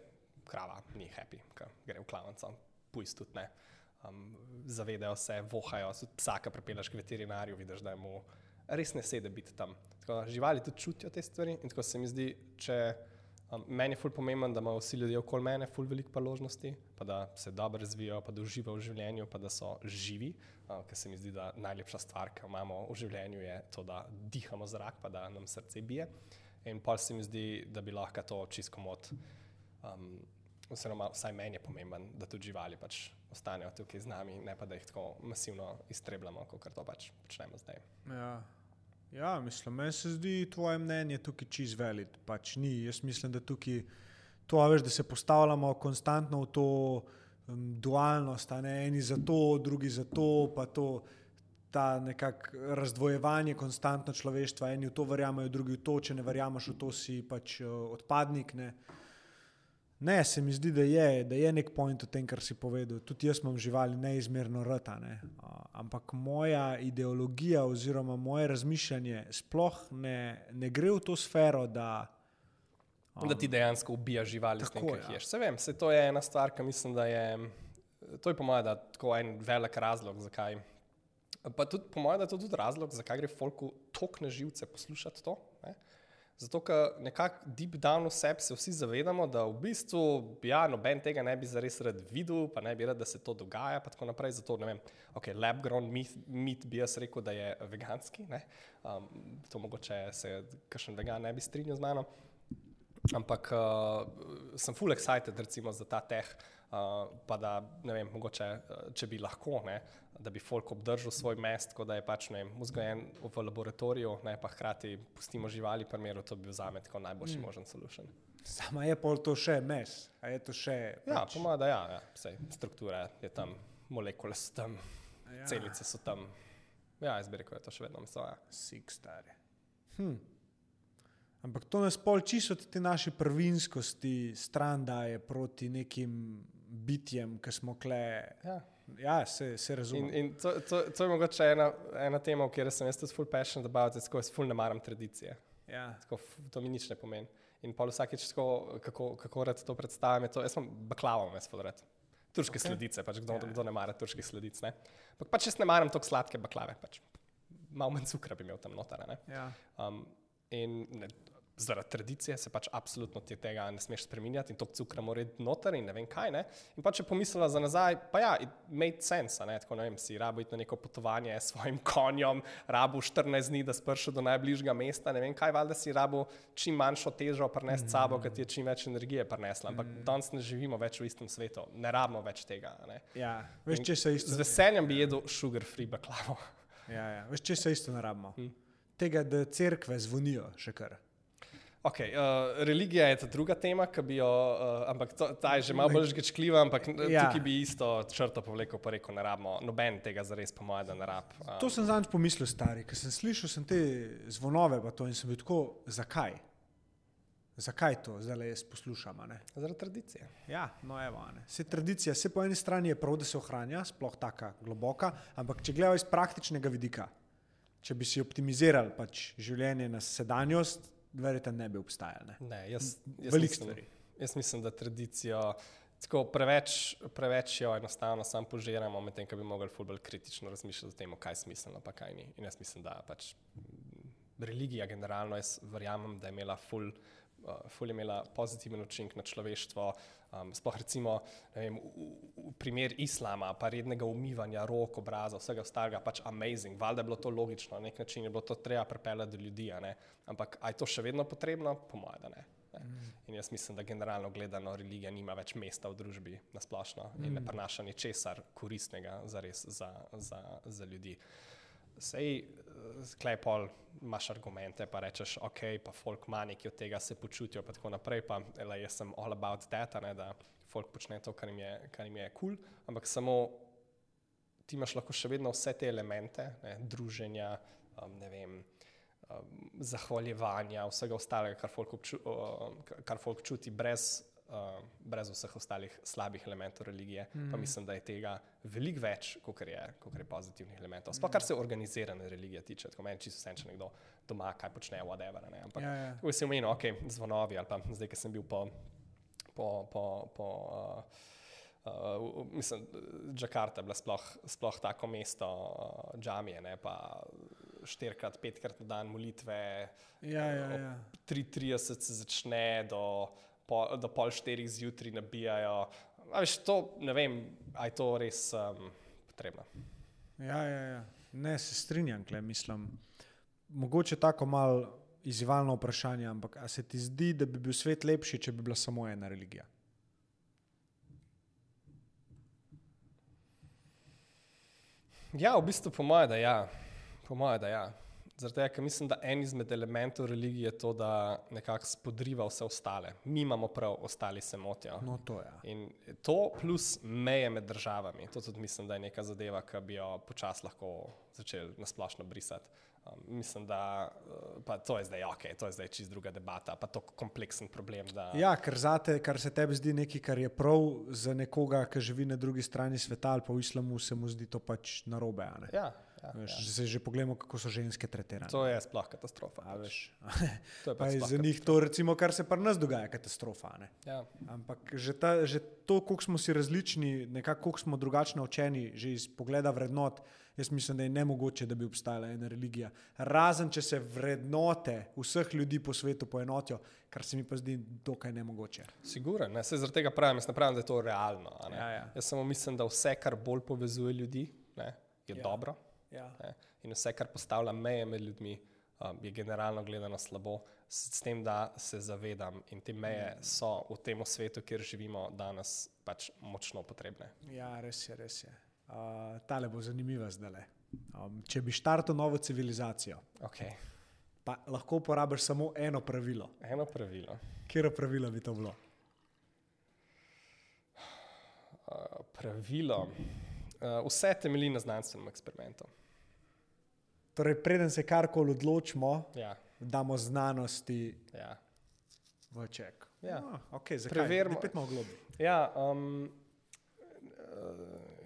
krava ni happy, ker gre v klavnico pujs tudi ne. Um, zavedajo se, vohajo, psa, ki prepeleš k veterinarju, vidiš, da je mu res ne sedi biti tam. Tako, živali tudi čutijo te stvari in tako se mi zdi, če um, meni je ful pomemben, da imajo vsi ljudje okoli mene ful veliko priložnosti, pa da se dobro razvijajo, pa da uživajo v življenju, pa da so živi, uh, ker se mi zdi, da najlepša stvar, ki jo imamo v življenju, je to, da dihamo zrak, pa da nam srce bije. In pa se mi zdi, da bi lahko to čisto mod. Um, oziroma vsaj meni je pomemben, da tudi živali pač ostanejo tukaj z nami, ne pa da jih tako masivno iztrebljamo, kot to pač počnemo zdaj. Ja. Ja, mislim, meni se zdi tvoje mnenje tukaj čez velik. Pač ni. Jaz mislim, da tukaj to veš, da se postavljamo konstantno v to um, dualnost, ne eni za to, drugi za to, pa to. Ta nekakšno razdvojevanje, konstantno človeštva, eni v to verjamejo, drugi v to, če ne verjameš v to, si pač uh, odpadnik. Ne. Ne, se mi zdi, da je, da je nek point v tem, kar si povedal. Tudi jaz imam živali neizmerno rata, ne? ampak moja ideologija oziroma moje razmišljanje sploh ne, ne gre v to sfero, da. Um, da ti dejansko ubijaš živali, tako da jih ješ. Se vem, se to je ena stvar, ki mislim, da je. To je po mojem, da je tako en velik razlog, zakaj. Pa tudi po mojem, da je to tudi razlog, zakaj gre Folku tok na živce poslušati to. Ne? Zato, ker nekako deep down v sebi se vsi zavedamo, da v bistvu ja, noben tega ne bi zares rad videl, pa ne bi rad, da se to dogaja. Zato, ne vem, okay, lab grown meat, meat bi jaz rekel, da je veganski. Um, to mogoče se kakšen vegan ne bi strinjal z mano. Ampak uh, sem full excited recimo, za ta teh, uh, pa da ne vem, mogoče, uh, če bi lahko. Ne, da bi folk obdržal svoj mest, kot da je pač vzgojen v laboratoriju, ne pa hkrati pustimo živali, pa miru, to bi vzame kot najboljši mm. možen solution. Sama je pol to še mes, a je to še. Ja, pač... pomaga, da ja, ja. Sej, struktura je tam, molekule so tam, ja. celice so tam. Ja, jaz bi rekel, da je to še vedno meso. Ja. Sik stari. Hm. Ampak to nas pol čisto te naše prvinskosti stran daje proti nekim bitjem, ki smo kle. Ja. Ja, se, se razumem. In, in to, to, to je mogoče ena, ena tema, o kateri sem jaz tudi full passionate about, tako jaz full ne maram tradicije. Ja. Tako, to mi nič ne pomeni. In pa vsakeč, tako, kako, kako rad to predstavim, to, jaz sem baklava, jaz pa rad. Turške okay. sledice, pač, kdo, ja. kdo ne mara turških sledic. Ne? Pač, pač jaz ne maram tako sladke baklave, pač, malo manj cukra bi imel tam noter. Ja. Um, in ne, zaradi tradicije se pač absolutno tega ne smeš spremenjati in to cukra mora iti noter in ne vem kaj. Ne? In pa če pomislila za nazaj, pa ja, it made sense, ne? tako ne vem, si rabo iti na neko potovanje s svojim konjem, rabo 14 dni, da sprši do najbližjega mesta, ne vem kaj, valjda si rabo čim manjšo težo prenesti mm. sabo, ker ti je čim več energije prenesla. Ampak mm. danes ne živimo več v istem svetu, ne rabimo več tega. Ja, veš, isto... Z veseljem bi jedel sugar free baklavo. ja, ja. Veš, če se isto ne rabimo. Mm. Tega, da crkve zvonijo še kar. Okay, uh, religija je ta druga tema, jo, uh, ampak to, ta je že malo bolj žgečkljiva, ampak ja. tukaj bi isto črto povlekel, pa rekel, ne rabimo noben tega zares, po mojem, da ne rab. Um. To sem zadnjič pomislil, stari, ker sem slišal sem te zvonove to in sem bil tako, zakaj? Zakaj to zdaj jaz poslušam? Zaradi tradicije. Ja, no, evo, se tradicija, se po eni strani je prav, da se ohranja, sploh tako globoka, ampak če gledajo iz praktičnega vidika, če bi si optimizirali pač življenje na sedanjost, verjetno ne bi obstajali. Ne? Ne, jaz, jaz, mislim, jaz mislim, da tradicijo tako preveč, preveč jo enostavno sam požiramo, medtem ko bi mogli fulbol kritično razmišljati o tem, kaj je smiselno, pa kaj ni. In jaz mislim, da pač religija generalno, jaz verjamem, da je imela ful. Uh, ful je imela pozitiven učinek na človeštvo, um, sploh recimo vem, v, v primer islama, pa rednega umivanja rok, obraza, vsega ostalega, pač amazing. Valjda je bilo to logično, na nek način je bilo to treba pripeljati do ljudi. Ampak je to še vedno potrebno? Po mojem, da ne. ne. Mm. In jaz mislim, da generalno gledano religija nima več mesta v družbi na splošno mm. in ne mm. prenaša ničesar koristnega za res za, za, za ljudi. Sej, sklepol, imaš argumente, pa rečeš, ok, pa folk ima nekaj od tega, se počutijo, pa tako naprej. Pa, ele, jaz sem all about that, ne, da folk počne to, kar jim je kul, cool, ampak samo ti imaš lahko še vedno vse te elemente, ne, druženja, um, ne vem um, zahvaljevanja, vsega ostalega, kar folk, obču, uh, kar folk čuti, brez, uh, brez vseh ostalih slabih elementov religije. Mm. Pa mislim, da je tega veliko več, kot je, je pozitivnih elementov. Sploh kar se organizirane religije tiče, tako meni čisto vse, če nekdo doma kaj počne, whatever. Ne? Ampak, ja, ja. ko si omenil, ok, zvonovi ali pa zdaj, ki sem bil po. po, po, po uh, Uh, mislim, Džakarta je bila sploh, sploh tako mesto, uh, džamije, ne, pa štirikrat, petkrat na dan molitve. Ja, ja, ja. 3:30 se začne, do, po, do pol štirih zjutraj nabijajo. Veš, to, ne vem, ali je to res um, potrebno. Ja, ja, ja. Ne, se strinjam, kle, mislim. Mogoče tako malo izzivalno vprašanje, ampak ali se ti zdi, da bi bil svet lepši, če bi bila samo ena religija? Ja, v bistvu po mojem, da ja. Po mojem, da ja. Zato, ker mislim, da en izmed elementov religije je to, da nekako spodriva vse ostale. Mi imamo prav, ostali se motijo. No, to, ja. In to plus meje med državami, to tudi mislim, da je neka zadeva, ki bi jo počasi lahko začeli nasplošno brisati. Um, mislim, da uh, pa to je zdaj ok, to je zdaj čist druga debata, pa to kompleksen problem. Da... Ja, ker zate, kar se tebi zdi nekaj, kar je prav za nekoga, ki živi na drugi strani sveta ali pa v islamu, se mu zdi to pač narobe. Ja, Ja, veš, ja. Se že pogledamo, kako so ženske tretirane. To je sploh katastrofa. A, pač. to je pač za njih to, recimo, kar se pri nas dogaja, katastrofa. Ja. Ampak že, ta, že to, koliko smo si različni, nekako koliko smo drugačno učeni, že iz pogleda vrednot, jaz mislim, da je nemogoče, da bi obstajala ena religija. Razen, če se vrednote vseh ljudi po svetu poenotijo, kar se mi pa zdi dokaj nemogoče. Sigurno, ne? se zaradi tega pravim, jaz ne pravim, da je to realno. Ja, ja. Jaz samo mislim, da vse, kar bolj povezuje ljudi, ne, je ja. dobro. Ja. In vse, kar postavlja meje med ljudmi, um, je generalno gledano slabo, s, s tem, da se zavedam in te meje so v tem svetu, kjer živimo danes, pač močno potrebne. Ja, res je, res je. Uh, tale bo zanimiva zdaj. Um, če bi štartil novo civilizacijo, okay. pa lahko uporabiš samo eno pravilo. Eno pravilo. Kje pravilo bi to bilo? Uh, pravilo. Uh, vse temelji na znanstvenem eksperimentu. Torej, preden se karkoli odločimo, ja. damo znanosti ja. v ček. Ja. Oh, okay, Preverimo, kaj imamo globi. Ja, um,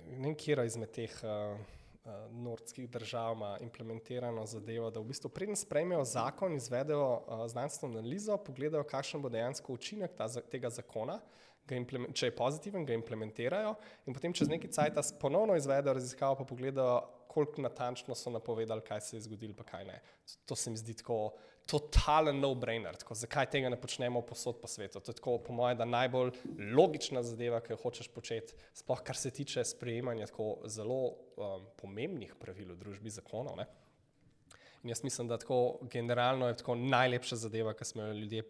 ne vem, kje izmed teh uh, uh, nordskih držav ima implementirano zadevo, da v bistvu preden sprejmejo zakon, izvedejo uh, znanstveno analizo, pogledajo, kakšen bo dejansko učinek ta, tega zakona če je pozitiven, ga implementirajo in potem čez neki čas ponovno izvedejo raziskavo, pa pogledajo, koliko natančno so napovedali, kaj se je zgodilo, pa kaj ne. To se mi zdi tako totalen no-brainer. Zakaj tega ne počnemo posod po svetu? To je tako, po mojem, da najbolj logična zadeva, ki jo hočeš početi, sploh kar se tiče sprejemanja tako zelo um, pomembnih pravil v družbi zakonov. Ne? In jaz mislim, da tako generalno je tako najlepša zadeva, kar smo jo ljudje,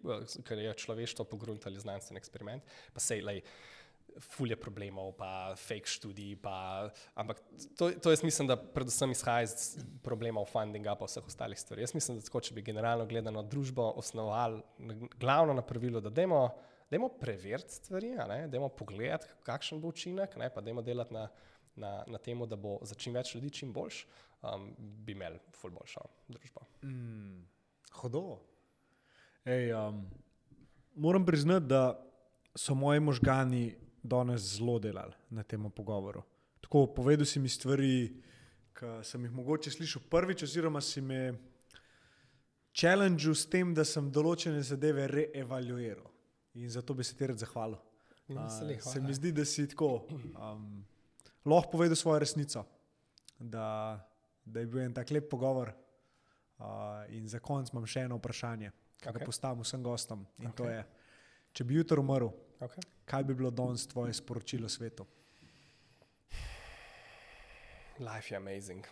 kar je človeštvo pogruntali znanstveni eksperiment. Pa sej, lej, fulje problemov, pa fake študij. Pa, ampak to, to jaz mislim, da predvsem izhaja iz problemov fundinga in vseh ostalih stvari. Jaz mislim, da tako, če bi generalno gledano družbo osnovali glavno na pravilu, da dajmo, dajmo preveriti stvari, dajmo pogledati, kakšen bo učinek, ne, pa dajmo delati na, na, na tem, da bo za čim več ljudi čim boljš, um, bi imeli ful boljšo družbo. Mm, hodo. Ej, um, moram priznati, da so moji možgani danes zelo delali na tem pogovoru. Tako povedal si mi stvari, ki sem jih mogoče slišal prvič, oziroma si me challenge s tem, da sem določene zadeve reevaluiral. In zato bi se ti rad zahvalil. Uh, se mi zdi, da si tako um, lahko povedal svojo resnico, da, da je bil en tak lep pogovor. Uh, in za konec imam še eno vprašanje, ki okay. ga postavim vsem gostom. In okay. to je, če bi jutro umrl, Okay. Kaj bi bilo danes tvoje sporočilo svetu? Life je amazing.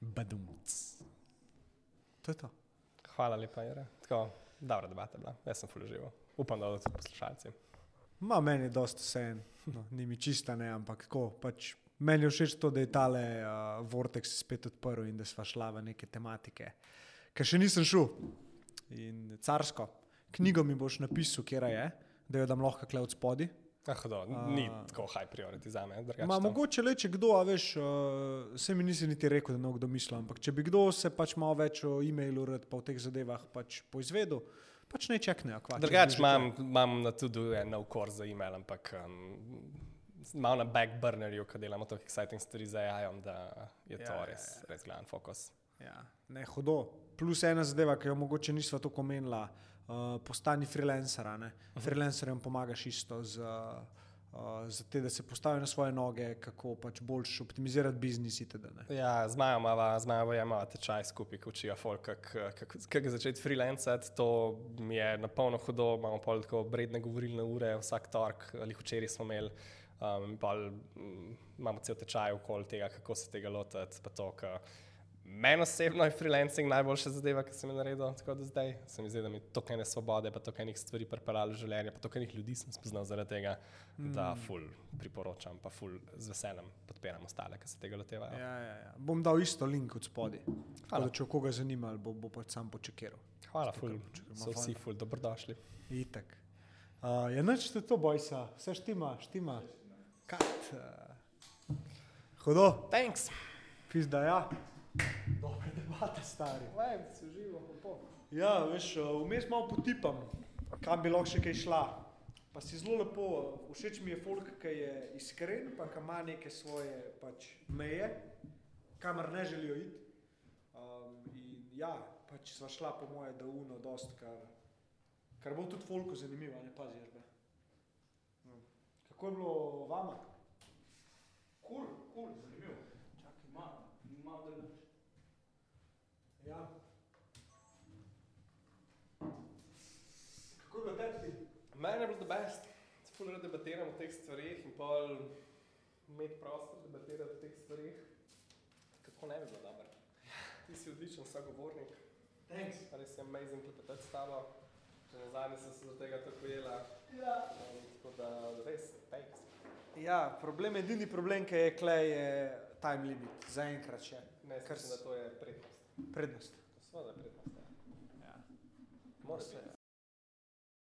Badumc. To je to. Hvala lepa, Jere. Tako, dobra debata bila. Jaz sem full živo. Upam, da bodo tudi poslušalci. Ma, meni je dosta vse en. No, ni mi čista, ne, ampak tako. Pač, meni je všeč to, da je tale uh, Vortex spet odprl in da sva šla v neke tematike, ker še nisem šel. In carsko knjigo mi boš napisal, kje je, da jo dam lahko kle od spodi. Ah, do, ni uh, tako high priority za me. Ma, mogoče le, če kdo, a veš, uh, se mi nisi niti rekel, da ne kdo misli, ampak če bi kdo se pač malo več o e-mailu, pa v teh zadevah pač poizvedel, pač ne čekne. Drugač imam, imam na tudi nov kor za e-mail, ampak um, malo na backburnerju, ko delamo tako exciting stvari za AI, da je to ja, res, ja, ja. res glavni fokus. Ja, ne hudo. Plus ena zadeva, ki jo mogoče nismo tako omenila. Eh, postani freelancer. Uh -huh. Freelancerjem pomagaš isto z, uh, z te, da se postavijo na svoje noge, kako pač boljš optimizirati biznis. Itd., ja, zmajo, ima tečaj skupaj, učijo folk, kako začeti freelancati. To mi je na polno hudo, imamo pol tako bredne govorilne ure, vsak tork, ali včeraj smo imeli. Um, pa, um, imamo cel tečaj okoli tega, kako se tega lotiti. Meni osebno je freelancing najboljša zadeva, ki sem jo naredil tako do zdaj. Se mi zdi, da mi to kaj ne svobode, pa to kaj nekaj stvari pripeljalo v življenje, pa to kaj nekaj ljudi sem spoznal zaradi tega, mm. da ful priporočam, pa ful z veseljem podpiram ostale, ki se tega lotevajo. Ja, ja, ja. Bom dal isto link od spodaj. Če koga zanima, bo, bo pač sam počekiral. Hvala, ful. So vsi ful, dobrodošli. Itak. Uh, ja, noč te to bojsa, vse štima, štima. Kat. Uh. Hudo. Thanks. Pizda, ja. Dobre debate, stari. Lej, se živo, kako. Ja, veš, eh, vmes malo potipam, kam bi lahko še kaj šla. Pa si zelo lepo, všeč mi je folk, ki je iskren, pa ki ima neke svoje pač, meje, kamor ne želijo iti. Um, in ja, pač sva šla po moje, da uno, dost, kar, kar bo tudi folku zanimivo, ne pazi, žbe. Kako je bilo vama? Kul, cool, kul, cool, zanimivo. Čakaj, malo, malo da Ja. Kako je bilo tebi? Meni je bilo best, da fulno debatiramo o teh stvarih in pa imeti prostor debatirati o teh stvarih. Kako ne bi bilo dobro? Ti si odličen sogovornik. Thanks. Res je amazing klepetati s tabo. Na zadnje sem se do tega tako jela. Ja. Tako da res, thanks. Ja, problem, edini problem, ki je klej, je time limit. Zaenkrat še. Ne, ker sem, da to je prednost prednost. Sveda prednost. Ja. Ja. Se,